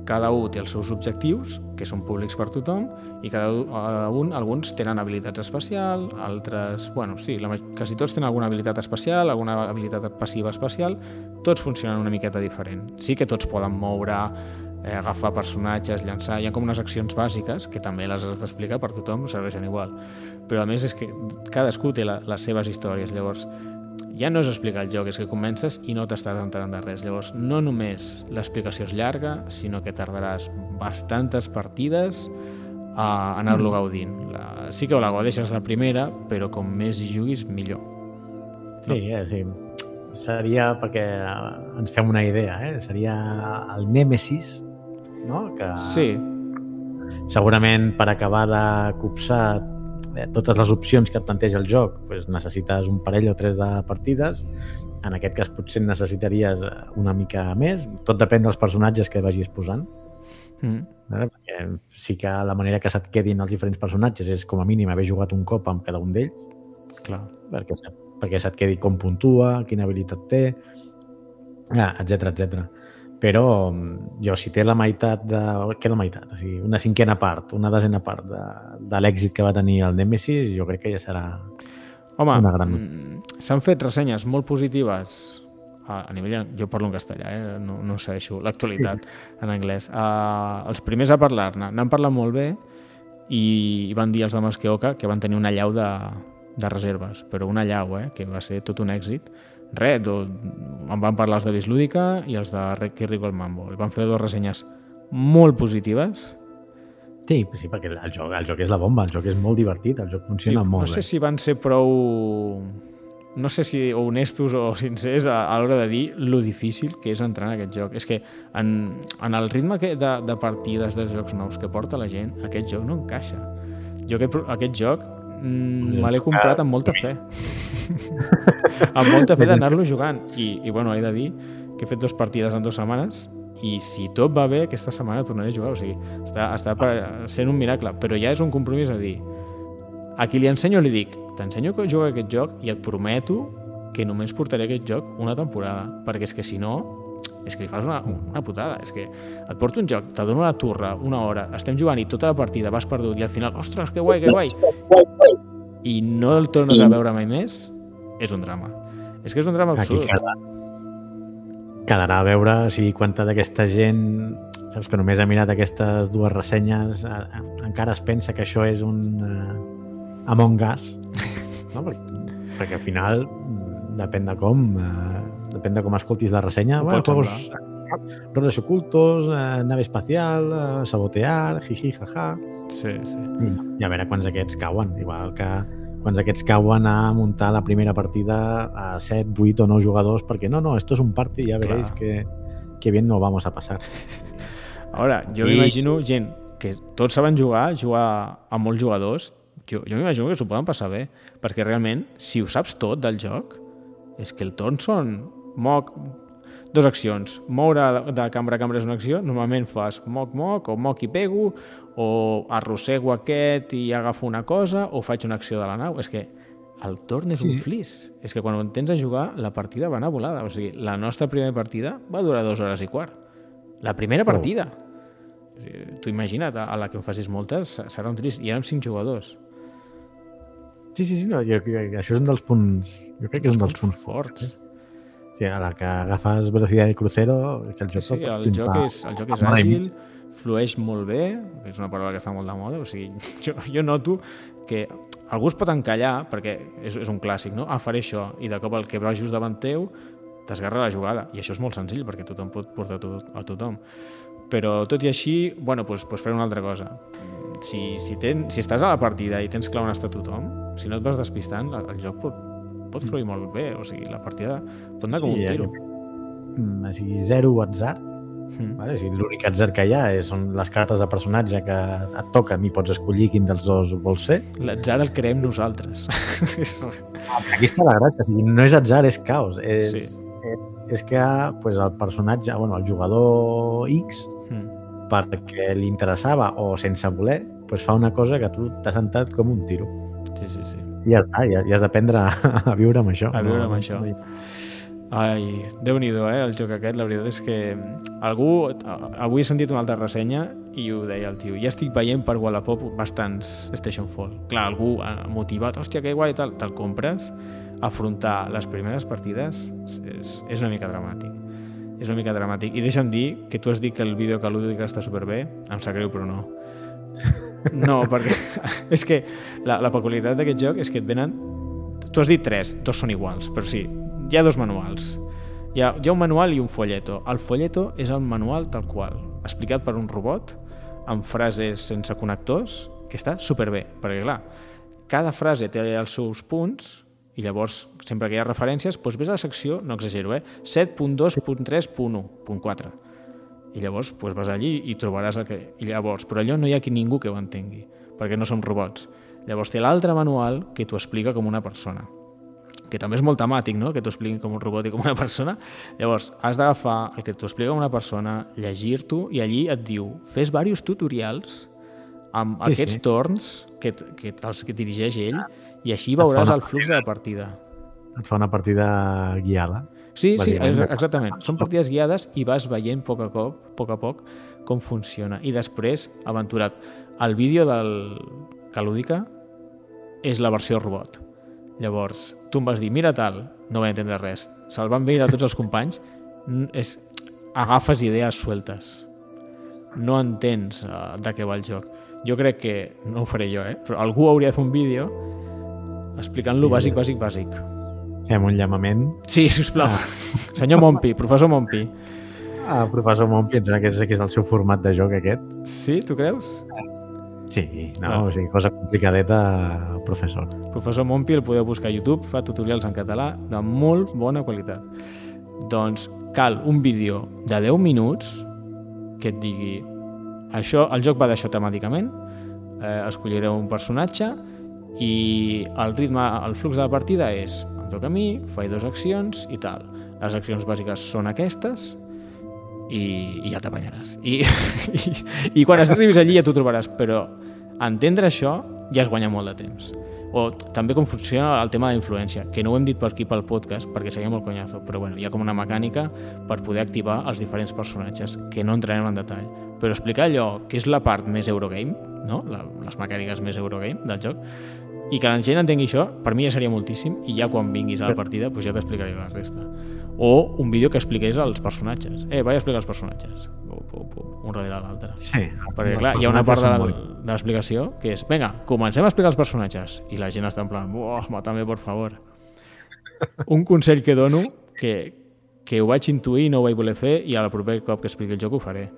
Cada un té els seus objectius, que són públics per tothom, i cada un, cada un alguns tenen habilitats especials, altres... Bueno, sí, la, quasi tots tenen alguna habilitat especial, alguna habilitat passiva especial, tots funcionen una miqueta diferent. Sí que tots poden moure, eh, agafar personatges, llançar... Hi ha com unes accions bàsiques que també les has d'explicar per tothom, serveixen igual. Però a més és que cadascú té la, les seves històries, llavors ja no és explicar el joc, és que comences i no t'estàs enterant de res. Llavors, no només l'explicació és llarga, sinó que tardaràs bastantes partides a anar-lo gaudint. La, sí que la gaudeixes la primera, però com més hi juguis, millor. Sí, eh, sí. Seria, perquè ens fem una idea, eh? seria el Nemesis, no? que Sí, segurament per acabar de copsar eh, totes les opcions que et planteja el joc pues, necessites un parell o tres de partides en aquest cas potser necessitaries eh, una mica més tot depèn dels personatges que vagis posant mm. eh? perquè sí que la manera que se't quedin els diferents personatges és com a mínim haver jugat un cop amb cada un d'ells clar. perquè, perquè se't quedi com puntua, quina habilitat té, etc etc. Però mm, jo, si té la meitat de... Què la meitat? O sigui, una cinquena part, una desena part de, de l'èxit que va tenir el Nemesis, jo crec que ja serà... Home, Una gran mm, s'han fet ressenyes molt positives a, a nivell... Jo parlo en castellà, eh? no, no segueixo l'actualitat en anglès. Uh, els primers a parlar-ne n'han parlat molt bé i, i van dir els de Masqueoka que van tenir una llau de, de reserves, però una llau, eh? que va ser tot un èxit. Res, do, en van parlar els de Bislúdica i els de Ricky Rico el Mambo. I van fer dues ressenyes molt positives. Sí, sí, perquè el joc, el joc és la bomba, el joc és molt divertit, el joc funciona no molt sé bé. si van ser prou no sé si honestos o sincers a, a l'hora de dir lo difícil que és entrar en aquest joc. És que en, en el ritme que de, de partides de jocs nous que porta la gent, aquest joc no encaixa. Jo aquest, aquest joc mm, me l'he comprat amb molta fe. amb molta fe d'anar-lo jugant. I, I bueno, he de dir que he fet dues partides en dues setmanes i si tot va bé, aquesta setmana tornaré a jugar. O sigui, està, està per, sent un miracle. Però ja és un compromís a dir a qui li ensenyo li dic t'ensenyo que jugar aquest joc i et prometo que només portaré aquest joc una temporada perquè és que si no és que li fas una, una putada és que et porto un joc, te dono la turra una hora, estem jugant i tota la partida vas perdut i al final, ostres, que guai, que guai. I no el tornes a veure mai més és un drama. És que és un drama Aquí absurd. queda, quedarà a veure si quanta d'aquesta gent saps que només ha mirat aquestes dues ressenyes eh, eh, encara es pensa que això és un eh, Among Us no? perquè, perquè al final mm, depèn de com eh, depèn de com escoltis la ressenya. Bueno, juegos, roles ocultos eh, nave espacial eh, sabotear, jiji, jaja. Sí, sí. i, a veure quants d'aquests cauen. Igual que quants d'aquests cauen a muntar la primera partida a 7, 8 o 9 jugadors perquè no, no, esto es un party, ya veréis que, que bien no vamos a pasar. Ara, jo I- m'imagino gent que tots saben jugar, jugar amb molts jugadors, jo, jo m'imagino que s'ho poden passar bé, perquè realment, si ho saps tot del joc, és que el torn són moc, dos accions. Moure de- cambra a cambra és una acció, normalment fas moc-moc o moc i pego, o arrossego aquest i agafo una cosa, o faig una acció de la nau. És que el torn és Sí, un flis. És que quan ho tens a jugar, la partida va anar volada. O sigui, la nostra primera partida va durar dues hores i quart. La primera Prou. partida. O sigui, Tu imagina't, a la que en facis moltes, serà un trist. I érem cinc jugadors. Sí, sí, sí, no, jo, jo, això és un dels punts... Jo crec que és un dels punts forts. Sí, a la que agafes velocitat de crucero, que el joc Sí, el el joc és, el joc és àgil, flueix molt bé, és una paraula que està molt de moda, o sigui, jo, jo noto que algú es pot encallar, perquè és, és un clàssic, no? Ah, faré això, i de cop el que va just davant teu t'esgarra la jugada, i això és molt senzill, perquè tothom pot portar a, to a tothom. Però tot i així, bueno, doncs, doncs fer una altra cosa. Si, si, ten, si estàs a la partida i tens clar on està tothom, si no et vas despistant, el, el joc pot, pot fluir molt bé, o sigui, la partida pot anar com Sí, un ja, tiro. Mm, o sigui, zero atzar, Mm. vale? o sigui, l'únic atzar que hi ha és, són les cartes de personatge que et toquen i pots escollir quin dels dos vols ser. L'atzar el creem nosaltres. És- Aquí està la gràcia, o sigui, no és atzar, és caos. És, Sí. és, és que pues, el personatge, bueno, el jugador X, Mm. perquè li interessava o sense voler, pues, fa una cosa que tu t'has sentat com un tiro. Sí, sí, sí. I ja està, ja, ja has d'aprendre a, a viure amb això. A viure amb no, això. Ai, déu nhi eh, el joc aquest. La veritat és que algú... Avui he sentit una altra ressenya i ho deia el tio. Ja estic veient per Wallapop bastants Station Fall. Clar, algú eh, motivat, hòstia, que guai, tal, te'l compres. Afrontar les primeres partides és, és una mica dramàtic. És una mica dramàtic. I deixa'm dir que tu has dit que el vídeo que l'Údic està superbé. Em sap greu, però no. No, perquè és que la, la peculiaritat d'aquest joc és que et venen... Tu has dit tres, dos són iguals, però sí, hi ha dos manuals. Hi ha, hi ha un manual i un folleto. El folleto és el manual tal qual, explicat per un robot, amb frases sense connectors, que està superbé, perquè clar, cada frase té els seus punts i llavors, sempre que hi ha referències, doncs ves a la secció, no exagero, eh? 7.2.3.1.4 i llavors doncs, vas allí i trobaràs el que... I llavors, però allò no hi ha qui ningú que ho entengui, perquè no som robots. Llavors té l'altre manual que t'ho explica com una persona que també és molt temàtic, no? que t'ho expliqui com un robot i com una persona. Llavors, has d'agafar el que t'ho explica una persona, llegir-t'ho, i allí et diu, fes diversos tutorials amb Sí, aquests sí. torns que, que, els que dirigeix ell, i així veuràs el flux de la partida. Et fa una partida guiada. Sí, sí, exactament. Són partides guiades i vas veient poc a a poc a poc com funciona. I després, aventurat. El vídeo del Calúdica és la versió robot. Llavors, tu em vas dir, mira tal, no vaig entendre res. Se'l van veure de tots els companys, és, agafes idees sueltes. No entens uh, de què va el joc. Jo crec que, no ho faré jo, eh? però algú hauria de fer un vídeo explicant-lo bàsic, bàsic, bàsic. Fem un llamament Sí, sisplau. Senyor Mompi, professor Mompi. a professor Mompi, em sembla que és, que és el seu format de joc aquest. Sí, tu creus? Sí, no, Ah. o sigui, cosa complicadeta, professor. Professor Mompi el podeu buscar a YouTube, fa tutorials en català de molt bona qualitat. Doncs cal un vídeo de 10 minuts que et digui això, el joc va d'això temàticament, eh, escollireu un personatge i el ritme, el flux de la partida és a mi, faig dues accions i tal. Les accions bàsiques són aquestes i, i ja t'apanyaràs. I, i, I quan arribis allí ja t'ho trobaràs, però entendre això ja es guanya molt de temps. O també com funciona el tema de influència, que no ho hem dit per aquí pel podcast perquè seria molt conyazo, però bueno, hi ha com una mecànica per poder activar els diferents personatges, que no entrarem en detall. Però explicar allò que és la part més Eurogame, no? la, les mecàniques més Eurogame del joc, i que la gent entengui això, per mi ja seria moltíssim, i ja quan vinguis a la partida doncs ja t'explicaré la resta. O un vídeo que expliqués els personatges. Eh, vaig explicar els personatges. Pum, pum, pum, un darrere l'altre. Sí. Perquè, clar, hi ha una part de, la- molt- de l'explicació que és, vinga, comencem a explicar els personatges. I la gent està en plan, buah, mátame, por favor. Un consell que dono, que, que ho vaig intuir i no ho vaig voler fer, i al proper cop que expliqui el joc ho faré.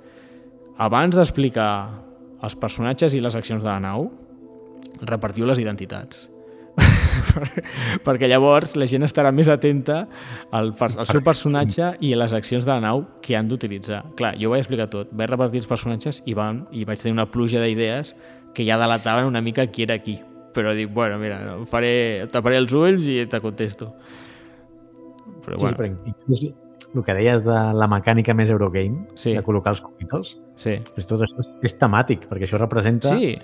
Abans d'explicar els personatges i les accions de la nau, repartiu les identitats. perquè llavors la gent estarà més atenta al, al seu personatge i a les accions de la nau que han d'utilitzar. Clar, jo ho vaig explicar tot, vaig repartir els personatges i, van, i vaig tenir una pluja d'idees que ja delataven una mica qui era qui. Però dic, bueno, mira, no, faré, taparé els ulls i te contesto. Però Sí, bueno, però el que deies de la mecànica més Eurogame, Sí. de col·locar els comitors, sí. tot això és, és temàtic, perquè això representa Sí,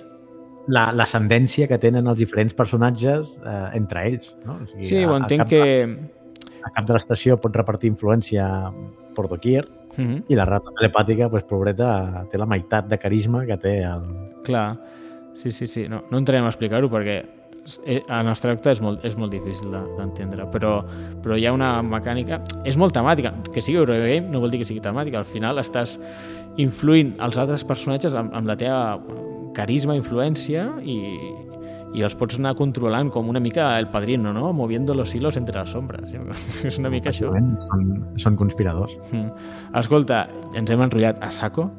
la- l'ascendència que tenen els diferents personatges eh, entre ells. No? O sigui, sí, a- ho a entenc cap que... A cap de l'estació pot repartir influència per doquier Mhm. i la rata telepàtica, pues, pobreta, té la meitat de carisma que té el... Clar, sí, sí, sí. No, no entrarem a explicar-ho perquè eh, en abstracte és molt, és molt difícil de- d'entendre, però, però hi ha una mecànica... És molt temàtica. Que sigui Eurogame no vol dir que sigui temàtica. Al final estàs influint els altres personatges amb, amb la teva carisma, influència i, i els pots anar controlant com una mica el padrino, no? Moviendo los hilos entre las sombras. És una mica això. Són, són conspiradors. Mm. Escolta, ens hem enrotllat a saco.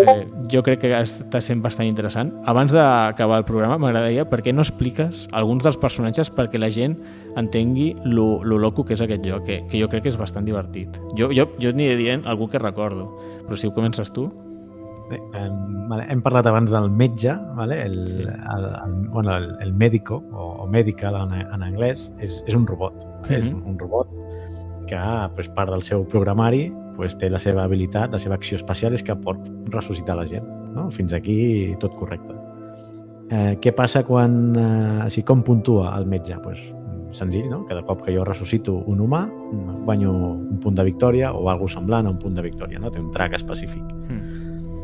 Eh, jo crec que està sent bastant interessant. Abans d'acabar el programa, m'agradaria per què no expliques alguns dels personatges perquè la gent entengui lo, lo loco que és aquest joc, que, que jo crec que és bastant divertit. Jo, jo, jo n'hi diré algú que recordo, però si ho comences tu... Bé, em, vale, hem parlat abans del metge, vale? el, Sí. el, el, bueno, el, el médico o, o medical en, en anglès és, és un robot. Vale? És Mhm. un, un robot que pues, part del seu programari pues, té la seva habilitat, la seva acció especial és que pot ressuscitar la gent. No? Fins aquí tot correcte. Eh, què passa quan... Eh, sigui, com puntua el metge? Pues, senzill, no? Cada cop que jo ressuscito un humà, guanyo un punt de victòria o alguna semblant a un punt de victòria. No? Té un track específic. Mm.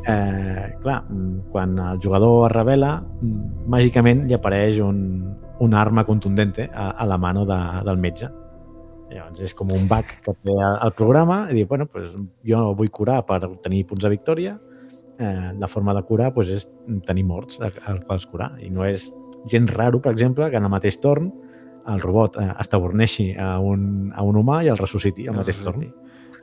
Eh, clar, mm, quan el jugador es revela, mm, màgicament li apareix un, una arma contundente a, a la mano de, del metge. Llavors és com un bug que té el programa i diu, bueno, pues, jo vull curar per obtenir punts de victòria, eh, la forma de curar pues, és tenir morts al, al quals curar. I no és gens raro, per exemple, que en el mateix torn el robot eh, estaborneixi a un, a un humà i el ressusciti al mateix torn.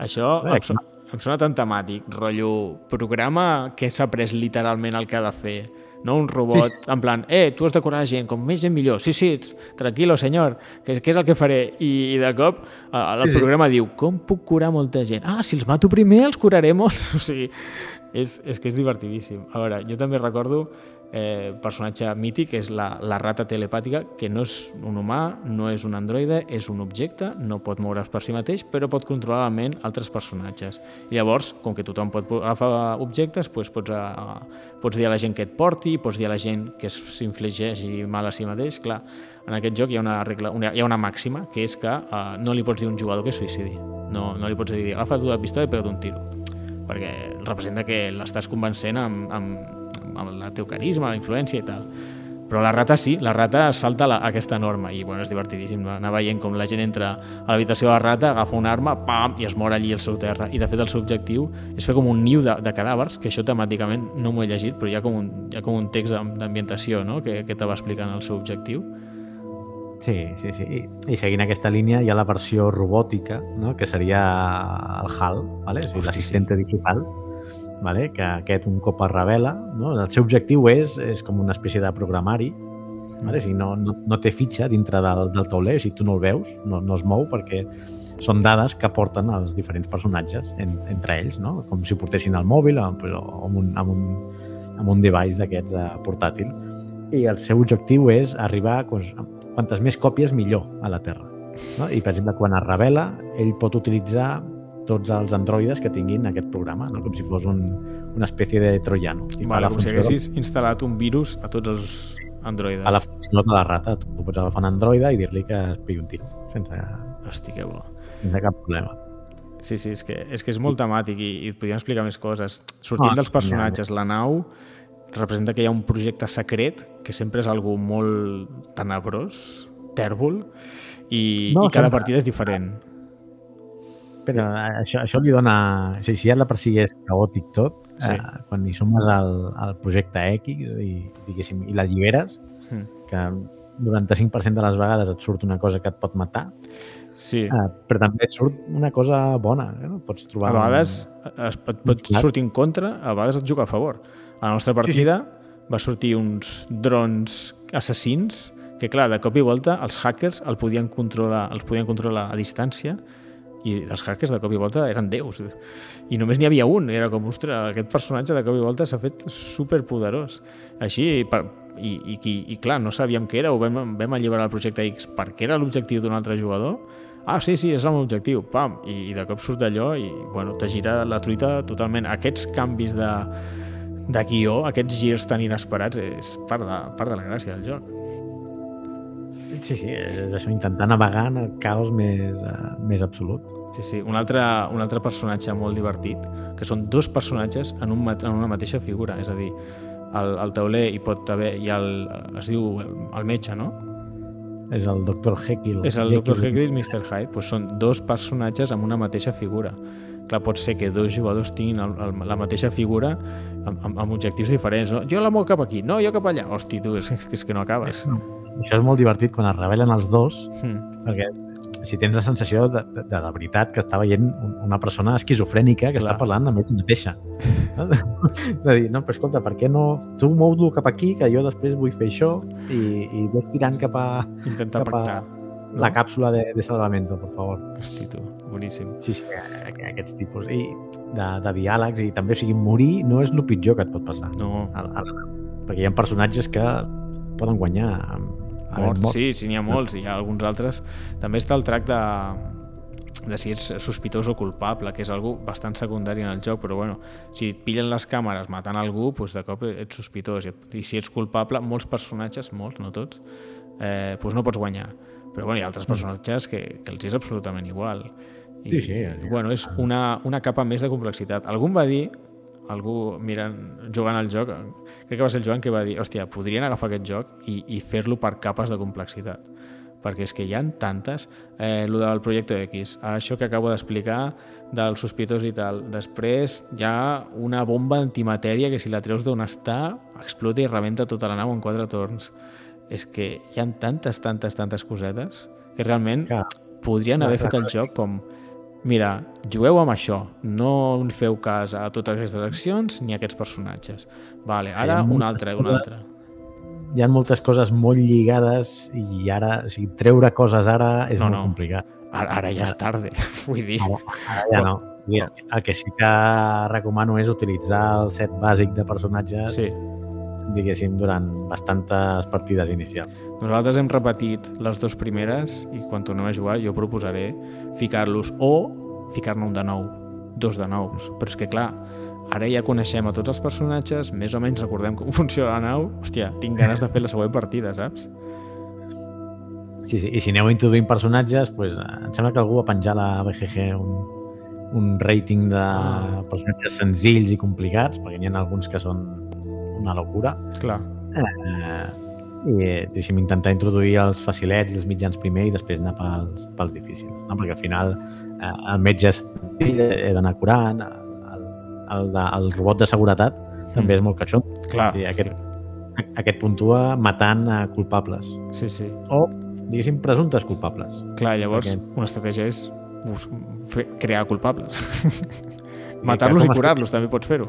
Això Bé, sona, em sona tan temàtic, rotllo programa que s'ha pres literalment el que ha de fer. No un robot, Sí, sí, en plan, eh, tu has de curar gent, com més gent millor. Sí, sí, tranquilo, senyor, que, que és el que faré. I, i de cop eh, el Sí, sí. programa diu, com puc curar molta gent? Ah, si els mato primer, els curaré molts. O sigui, és, és que és divertidíssim. A veure, jo també recordo eh, personatge mític, és la, la rata telepàtica, que no és un humà, no és un androide, és un objecte, no pot moure's per si mateix, però pot controlar la ment altres personatges. I llavors, com que tothom pot agafar objectes, doncs pots, a, pots dir a la gent que et porti, pots dir a la gent que s'infligeixi mal a si mateix. Clar, en aquest joc hi ha una, regla, una, hi ha una màxima, que és que uh, no li pots dir a un jugador que es suïcidi. No, no li pots dir, agafa tu la pistola i pega't un tiro perquè representa que l'estàs convencent amb, amb, amb el teu carisma, la influència i tal. Però la rata sí, la rata salta la, aquesta norma i bueno, és divertidíssim anar veient com la gent entra a l'habitació de la rata, agafa una arma, pam, i es mor allí al seu terra. I de fet el seu objectiu és fer com un niu de, de cadàvers, que això temàticament no m'ho he llegit, però hi ha com un, hi ha com un text d'am- d'ambientació no? que, que te va explicant el seu objectiu. Sí, sí, sí. I, I seguint aquesta línia hi ha la versió robòtica, no? que seria el HAL, vale? Hosti, l'assistente digital, vale? que aquest un cop es revela, no? el seu objectiu és, és com una espècie de programari, vale? o sigui, no, no, no té fitxa dintre del, del tauler, o sigui, tu no el veus, no, no es mou perquè són dades que porten els diferents personatges en, entre ells, no? com si portessin el mòbil o, o amb, un, amb, un, amb un device d'aquests de portàtil. I el seu objectiu és arribar doncs, quantes més còpies millor a la Terra. No? I, per exemple, quan es revela, ell pot utilitzar tots els androides que tinguin aquest programa, no? com si fos un, una espècie de troiano. I Vale, com si haguessis instal·lat un virus a tots els androides. fa la funció de la rata. Tu pots agafar un androide i dir-li que es pigui un tiro, sense, Hosti, que bo. sense cap problema. Sí, sí, és que és, que és molt temàtic i, i et podríem explicar més coses. Sortint Ah, dels personatges, la nau representa que hi ha un projecte secret que sempre és algú molt tenebrós, tèrbol, i, No, i cada sempre- partida és diferent. Però eh, això, això li dona... Si, si ja de per si és caòtic tot, Sí. eh, quan hi sumes al, al projecte X i, diguéssim, i l'alliberes, Mm. que 95% de les vegades et surt una cosa que et pot matar, Sí, eh, però també et surt una cosa bona. Eh? no? Pots trobar... a vegades es, et pot Clar. sortir en contra, a vegades et juga a favor. A la nostra partida va sortir uns drons assassins que, clar, de cop i volta els hackers el podien controlar, els podien controlar a distància i els hackers de cop i volta eren déus i només n'hi havia un, era com, ostres, aquest personatge de cop i volta s'ha fet superpoderós així, per, i, i, i, i clar, no sabíem què era, ho vam, vam alliberar el projecte X perquè era l'objectiu d'un altre jugador ah, sí, sí, és el meu objectiu, pam, i, i de cop surt allò i, bueno, te gira la truita totalment. Aquests canvis de, de guió, aquests girs tan inesperats, és part de, part de la gràcia del joc. Sí, sí, és això, intentar navegar en el caos més, uh, més absolut. Sí, sí. Un altre, un altre personatge molt divertit, que són dos personatges en, un, en una mateixa figura, és a dir, al, al tauler hi pot haver, hi ha el, es diu el, el metge, no? És el Dr. Jekyll. És el Dr. Jekyll i Mr. Hyde, doncs són dos personatges amb una mateixa figura. Clar, pot ser que dos jugadors tinguin el, el, la mateixa figura amb, amb, amb objectius diferents. No? Jo la mou cap aquí, no, jo cap allà. Hosti, tu, és, és que no acabes. Això és molt divertit quan es revelen els dos, Mm. perquè si tens la sensació de, de, de, de veritat que està veient un- una persona esquizofrènica que Clar. està parlant amb ell mateixa. No? De dir, no, però escolta, per què no... Tu mou-lo cap aquí, que jo després vull fer això, i, i ves tirant cap a Intentar Cap a- pactar. la càpsula de, de salvamento, per favor. Hosti, tu, boníssim. Sí, sí, aqu- aquests tipus. I de, de diàlegs, i també, o sigui, morir no és el pitjor que et pot passar. No, A, a, perquè hi ha personatges que poden guanyar amb, mort, mort. sí, sí, n'hi ha molts, i hi ha alguns altres. També està el tracte de, de si ets sospitós o culpable, que és algo bastant secundari en el joc, però bueno, si et pillen les càmeres matant algú, doncs de cop ets sospitós. I, et- i si ets culpable, molts personatges, molts, no tots, eh, doncs no pots guanyar. Però bueno, hi ha altres personatges que, que els és absolutament igual. I, Sí, sí, i, bueno, és una, una capa més de complexitat. Algú va dir, algú mirant, jugant al joc, crec que va ser el Joan que va dir, hòstia, podrien agafar aquest joc i, i fer-lo per capes de complexitat. Perquè és que hi ha tantes. Eh, el del projecte X, això que acabo d'explicar del sospitós i tal després hi ha una bomba antimatèria que si la treus d'on està explota i rebenta tota la nau en quatre torns. És que hi ha tantes, tantes, tantes cosetes que realment Clar. podrien haver fet el joc com mira, jugueu amb això, no feu cas a totes aquestes accions ni a aquests personatges. Vale, ara un altre, un altre. Hi ha moltes coses molt lligades i ara, o sigui, treure coses ara és No, molt no. complicat. Ara, ara ja és tarda, vull dir. Ara, ara ja no. El, el que sí que recomano és utilitzar el set bàsic de personatges, Sí, diguéssim, durant bastantes partides inicials. nosaltres hem repetit les dues primeres i quan tornem a jugar jo proposaré ficar-los o ficar-ne un de nou, dos de nous. Però és que clar, ara ja coneixem a tots els personatges, més o menys recordem com funciona la nau. Hòstia, tinc ganes de fer la següent partida, saps? Sí, sí, i si aneu introduint personatges, pues, em sembla que algú va penjar a la BGG un, un rating de Ah. personatges senzills i complicats, perquè n'hi ha alguns que són una locura. Clar. Eh, I deixi'm intentar introduir els facilets i els mitjans primer i després anar pels, pels difícils, no? perquè al final eh, el metge és he d'anar curant, el, el, de, el robot de seguretat també Mm. és molt catxó. Clar, Sí, aquest-. Aquest puntua matant a culpables sí, sí. o, diguéssim, presumptes culpables. Clar, llavors Perquè- una estratègia és crear culpables. Matar-los i curar-los, també pots fer-ho.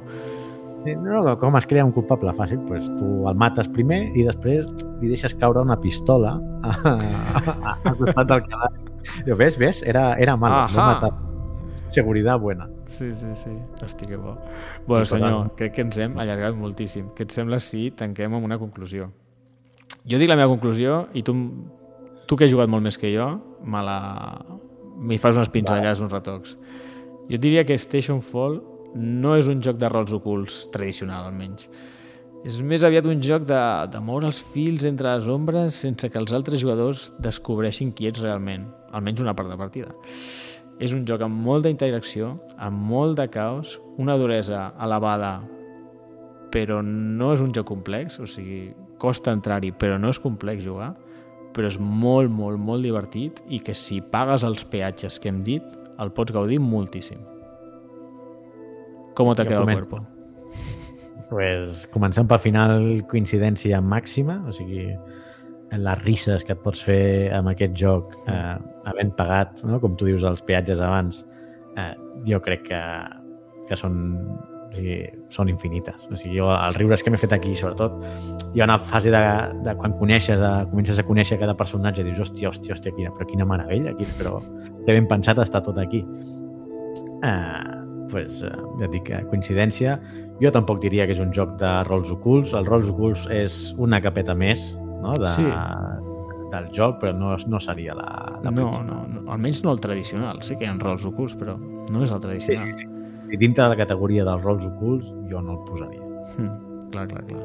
No, no, com es crea un culpable fàcil? Pues tu el mates primer i després li deixes caure una pistola a, a, al costat del cadàver. Diu, ves, ves? Era, era malo, no Ahà. matar. Seguridad buena. Sí, sí, sí. Hosti, que bo. Bueno, senyor, crec que ens hem allargat moltíssim. Què et sembla si tanquem amb una conclusió? Jo dic la meva conclusió i tu, tu que has jugat molt més que jo, me la... m'hi fas unes pinzellades, uns retocs. Jo diria que Station Fall no és un joc de rols ocults tradicional, almenys. És més aviat un joc de, de moure els fils entre les ombres sense que els altres jugadors descobreixin qui ets realment, almenys una part de partida. És un joc amb molta interacció, amb molt de caos, una duresa elevada, però no és un joc complex, o sigui, costa entrar-hi, però no és complex jugar, però és molt, molt, molt divertit i que si pagues els peatges que hem dit, el pots gaudir moltíssim. Com te Jo queda el cuerpo? Pues, començant pel final, coincidència màxima, o sigui, les risses que et pots fer amb aquest joc eh, havent pagat, no? com tu dius, els peatges abans, eh, jo crec que, que són, o sigui, són infinites. O sigui, jo, els riures que m'he fet aquí, sobretot, hi ha una fase de, de quan coneixes, a, comences a conèixer cada personatge, dius, hòstia, hòstia, hòstia, quina, però quina meravella, aquí, però que ben pensat està tot aquí. Eh, pues, eh, ja et dic, eh, coincidència. Jo tampoc diria que és un joc de rols ocults. El rols ocults és una capeta més no? de, Sí. del joc, però no, no seria la, la No, principal. no, no, almenys no el tradicional. Sí que hi ha rols ocults, però no és el tradicional. sí, sí. Si dintre de la categoria dels rols ocults, jo no el posaria. Mm, clar, clar, clar.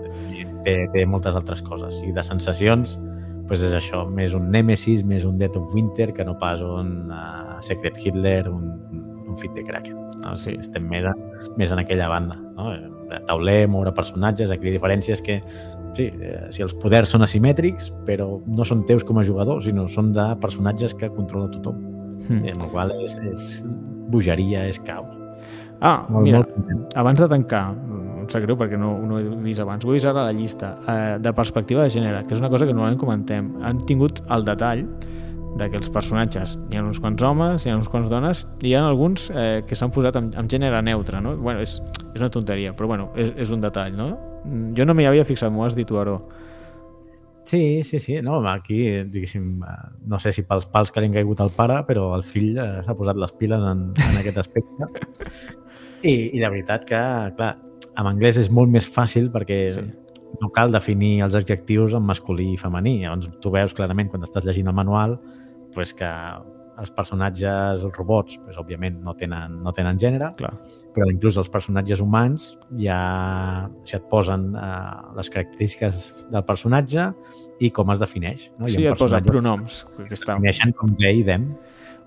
Té, té moltes altres coses. I de sensacions, pues és això, més un Nemesis, més un Dead of Winter, que no pas un uh, Secret Hitler, un, un Fit de Kraken. No? Sí. Estem més, a, més en aquella banda. No? De tauler, moure personatges, aquí la diferència és que sí, eh, si els poders són asimètrics, però no són teus com a jugador, sinó són de personatges que controla tothom. Mm. I amb la qual és, és bogeria, és caos. Ah, Molt, mira, molt abans de tancar, em sap greu perquè no, no ho he vist abans, ho he vist ara a la llista, eh, de perspectiva de gènere, que és una cosa que normalment comentem. Han tingut el detall de que els personatges, hi ha uns quants homes, hi ha uns quants dones, i hi ha alguns eh, que s'han posat amb, amb gènere neutre, no? Bueno, és, és una tonteria, però bueno, és, és un detall, no? Mm, Jo no m'hi havia fixat, m'ho has dit tu, Aró. Sí, sí, sí. No, aquí, diguéssim, eh, no sé si pels pals que li han caigut al pare, però el fill eh, s'ha posat les piles en, en aquest aspecte. I, I de veritat que, clar, en anglès és molt més fàcil perquè Sí. No cal definir els adjectius en masculí i femení. Llavors tu veus clarament quan estàs llegint el manual pues, que els personatges, els robots, pues, òbviament no tenen, no tenen gènere, Clar. però inclús els personatges humans ja si et posen eh, les característiques del personatge i com es defineix. No? Ha Sí, et personatges pronoms. Que que es està... defineixen com they i them.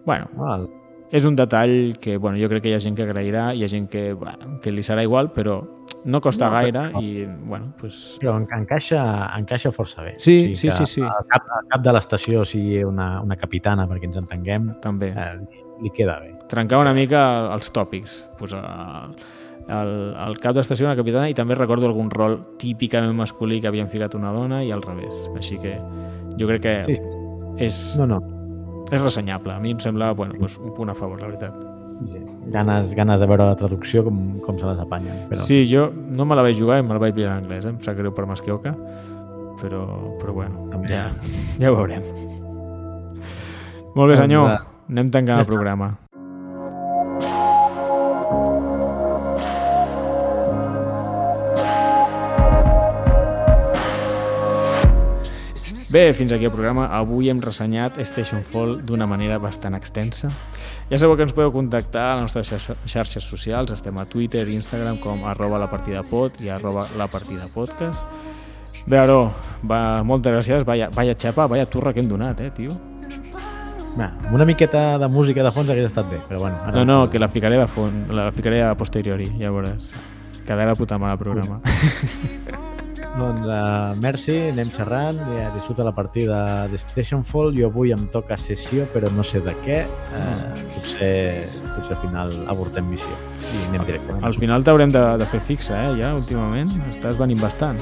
Bueno, No? El, és un detall que bueno, jo crec que hi ha gent que agrairà, hi ha gent que, bueno, que li serà igual, però no costa No, gaire però- i, bueno, pues, però en- encaixa, encaixa força bé. Sí, sí, que sí, sí. Al cap, al cap de l'estació sigui una, una capitana, perquè ens entenguem, també. eh, li queda bé. Trencar una mica els tòpics. Pues, eh, el, el cap d'estació, una capitana, i també recordo algun rol típicament masculí que havien ficat una dona i al revés. Així que jo crec que Sí, és, no, no. És ressenyable. A mi em sembla bueno, doncs un punt a favor, la veritat. Sí. Ganes, ganes de veure la traducció com, com se les apanyen. Però... Sí, jo no me la vaig jugar i me la vaig pillar en anglès, eh? em sap greu per Masquioca, però, però bueno, També. ja, ja ho veurem. Molt bé, senyor. Doncs, Anem tancant ja el està. Bé, fins aquí el programa. Avui hem ressenyat Station Fall d'una manera bastant extensa. Ja sabeu que ens podeu contactar a les nostres xarxes socials. Estem a Twitter i Instagram com arroba la partida pod i arroba la partida podcast. Bé, Aro, va, moltes gràcies. Vaya, vaya xapa, vaya turra que hem donat, eh, tio. Va, una miqueta de música de fons hagués estat bé, però bueno. Ara No, no, que la ficaré de fons, la ficaré a posteriori, ja veuràs. Quedarà puta mare el programa. Doncs uh, merci, anem xerrant, ja disfruta la partida de Station Fall. Jo avui em toca sessió, però no sé de què. Uh, potser, potser al final avortem missió i anem directament. Al final t'haurem de, de fer fixa, eh, ja, últimament. Estàs venint bastant.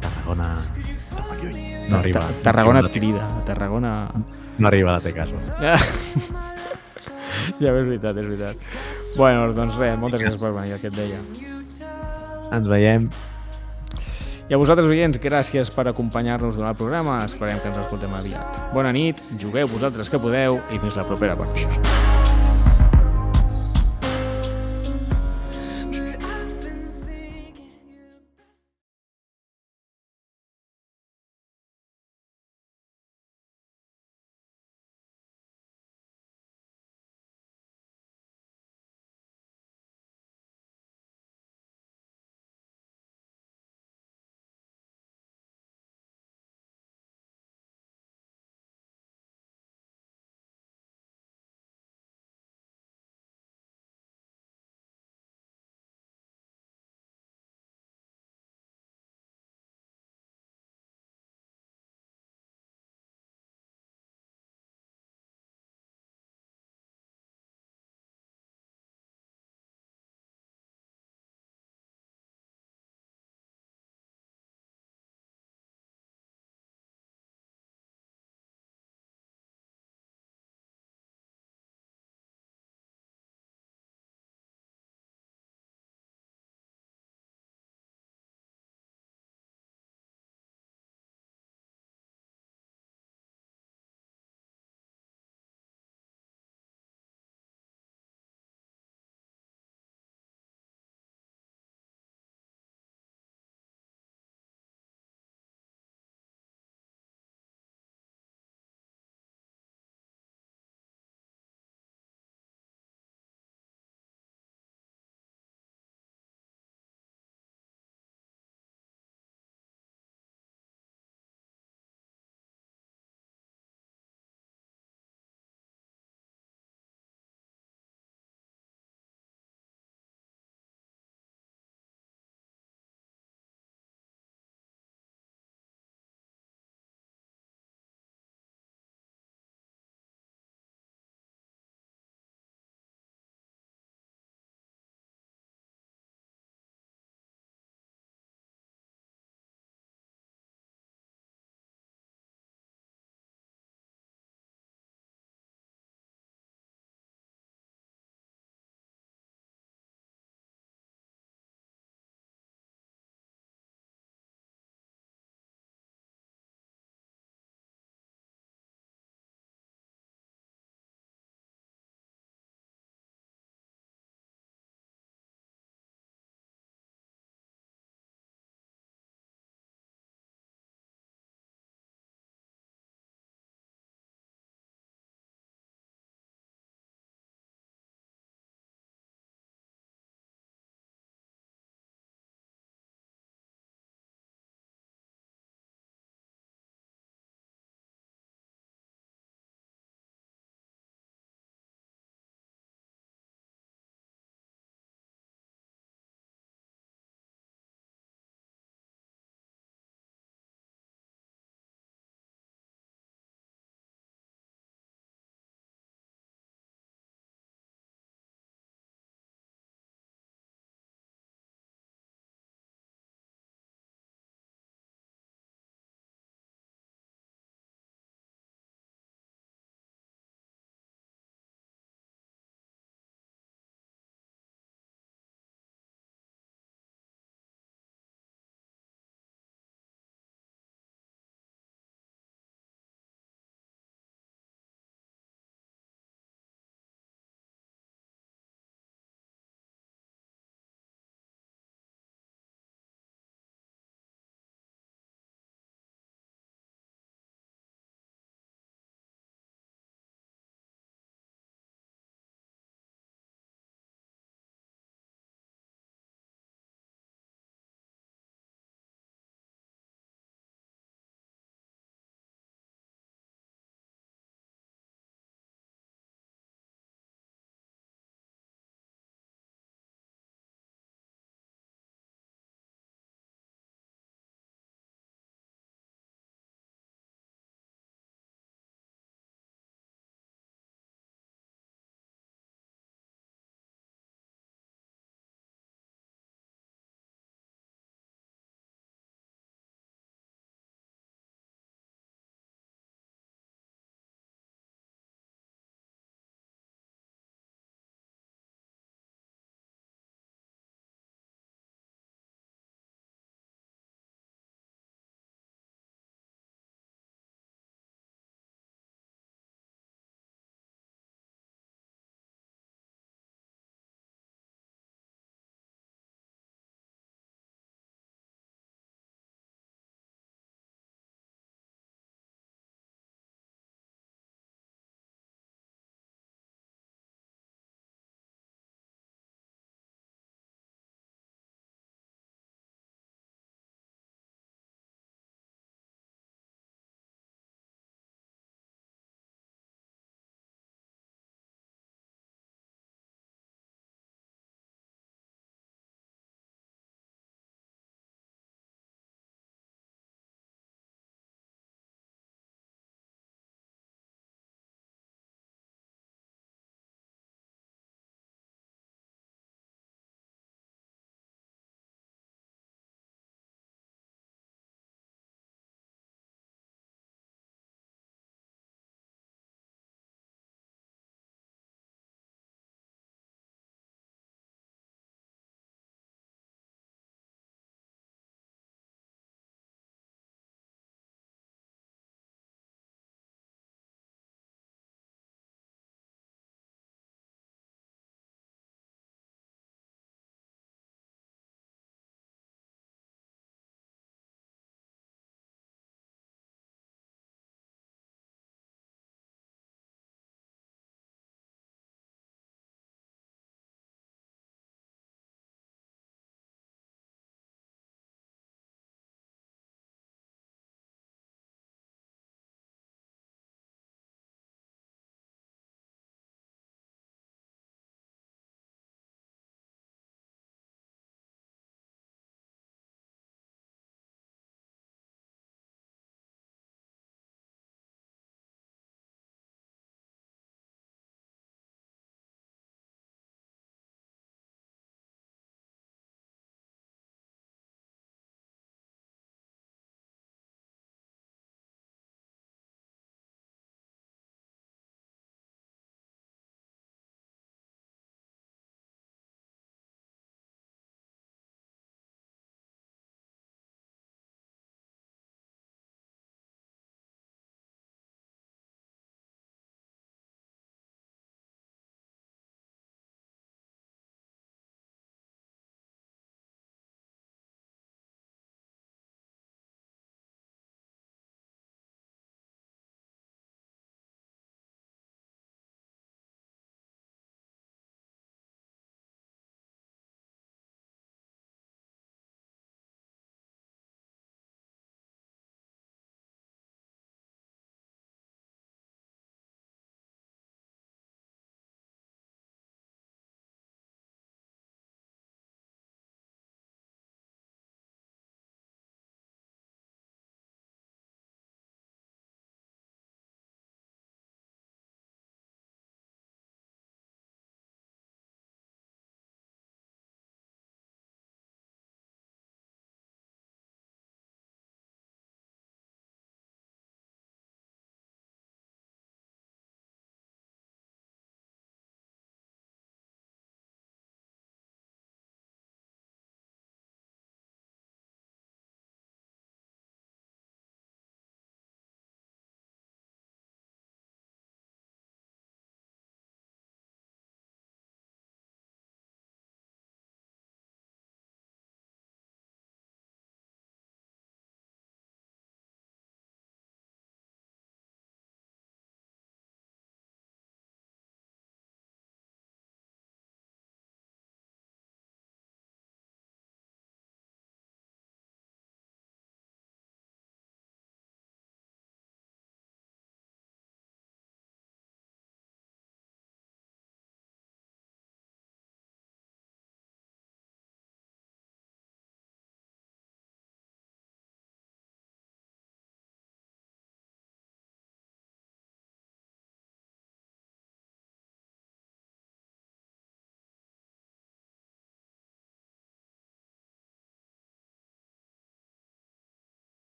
Tarragona. No arriba. Ta- Tarragona et crida. Tarragona... no arriba a la Caso. Ja, ja és veritat, és veritat. Bueno, doncs res, moltes gràcies per venir, el que et deia. Ens veiem. I a vosaltres, oients, gràcies per acompanyar-nos durant el programa. Esperem que ens escoltem aviat. Bona nit, jugueu vosaltres que podeu i fins la propera partida.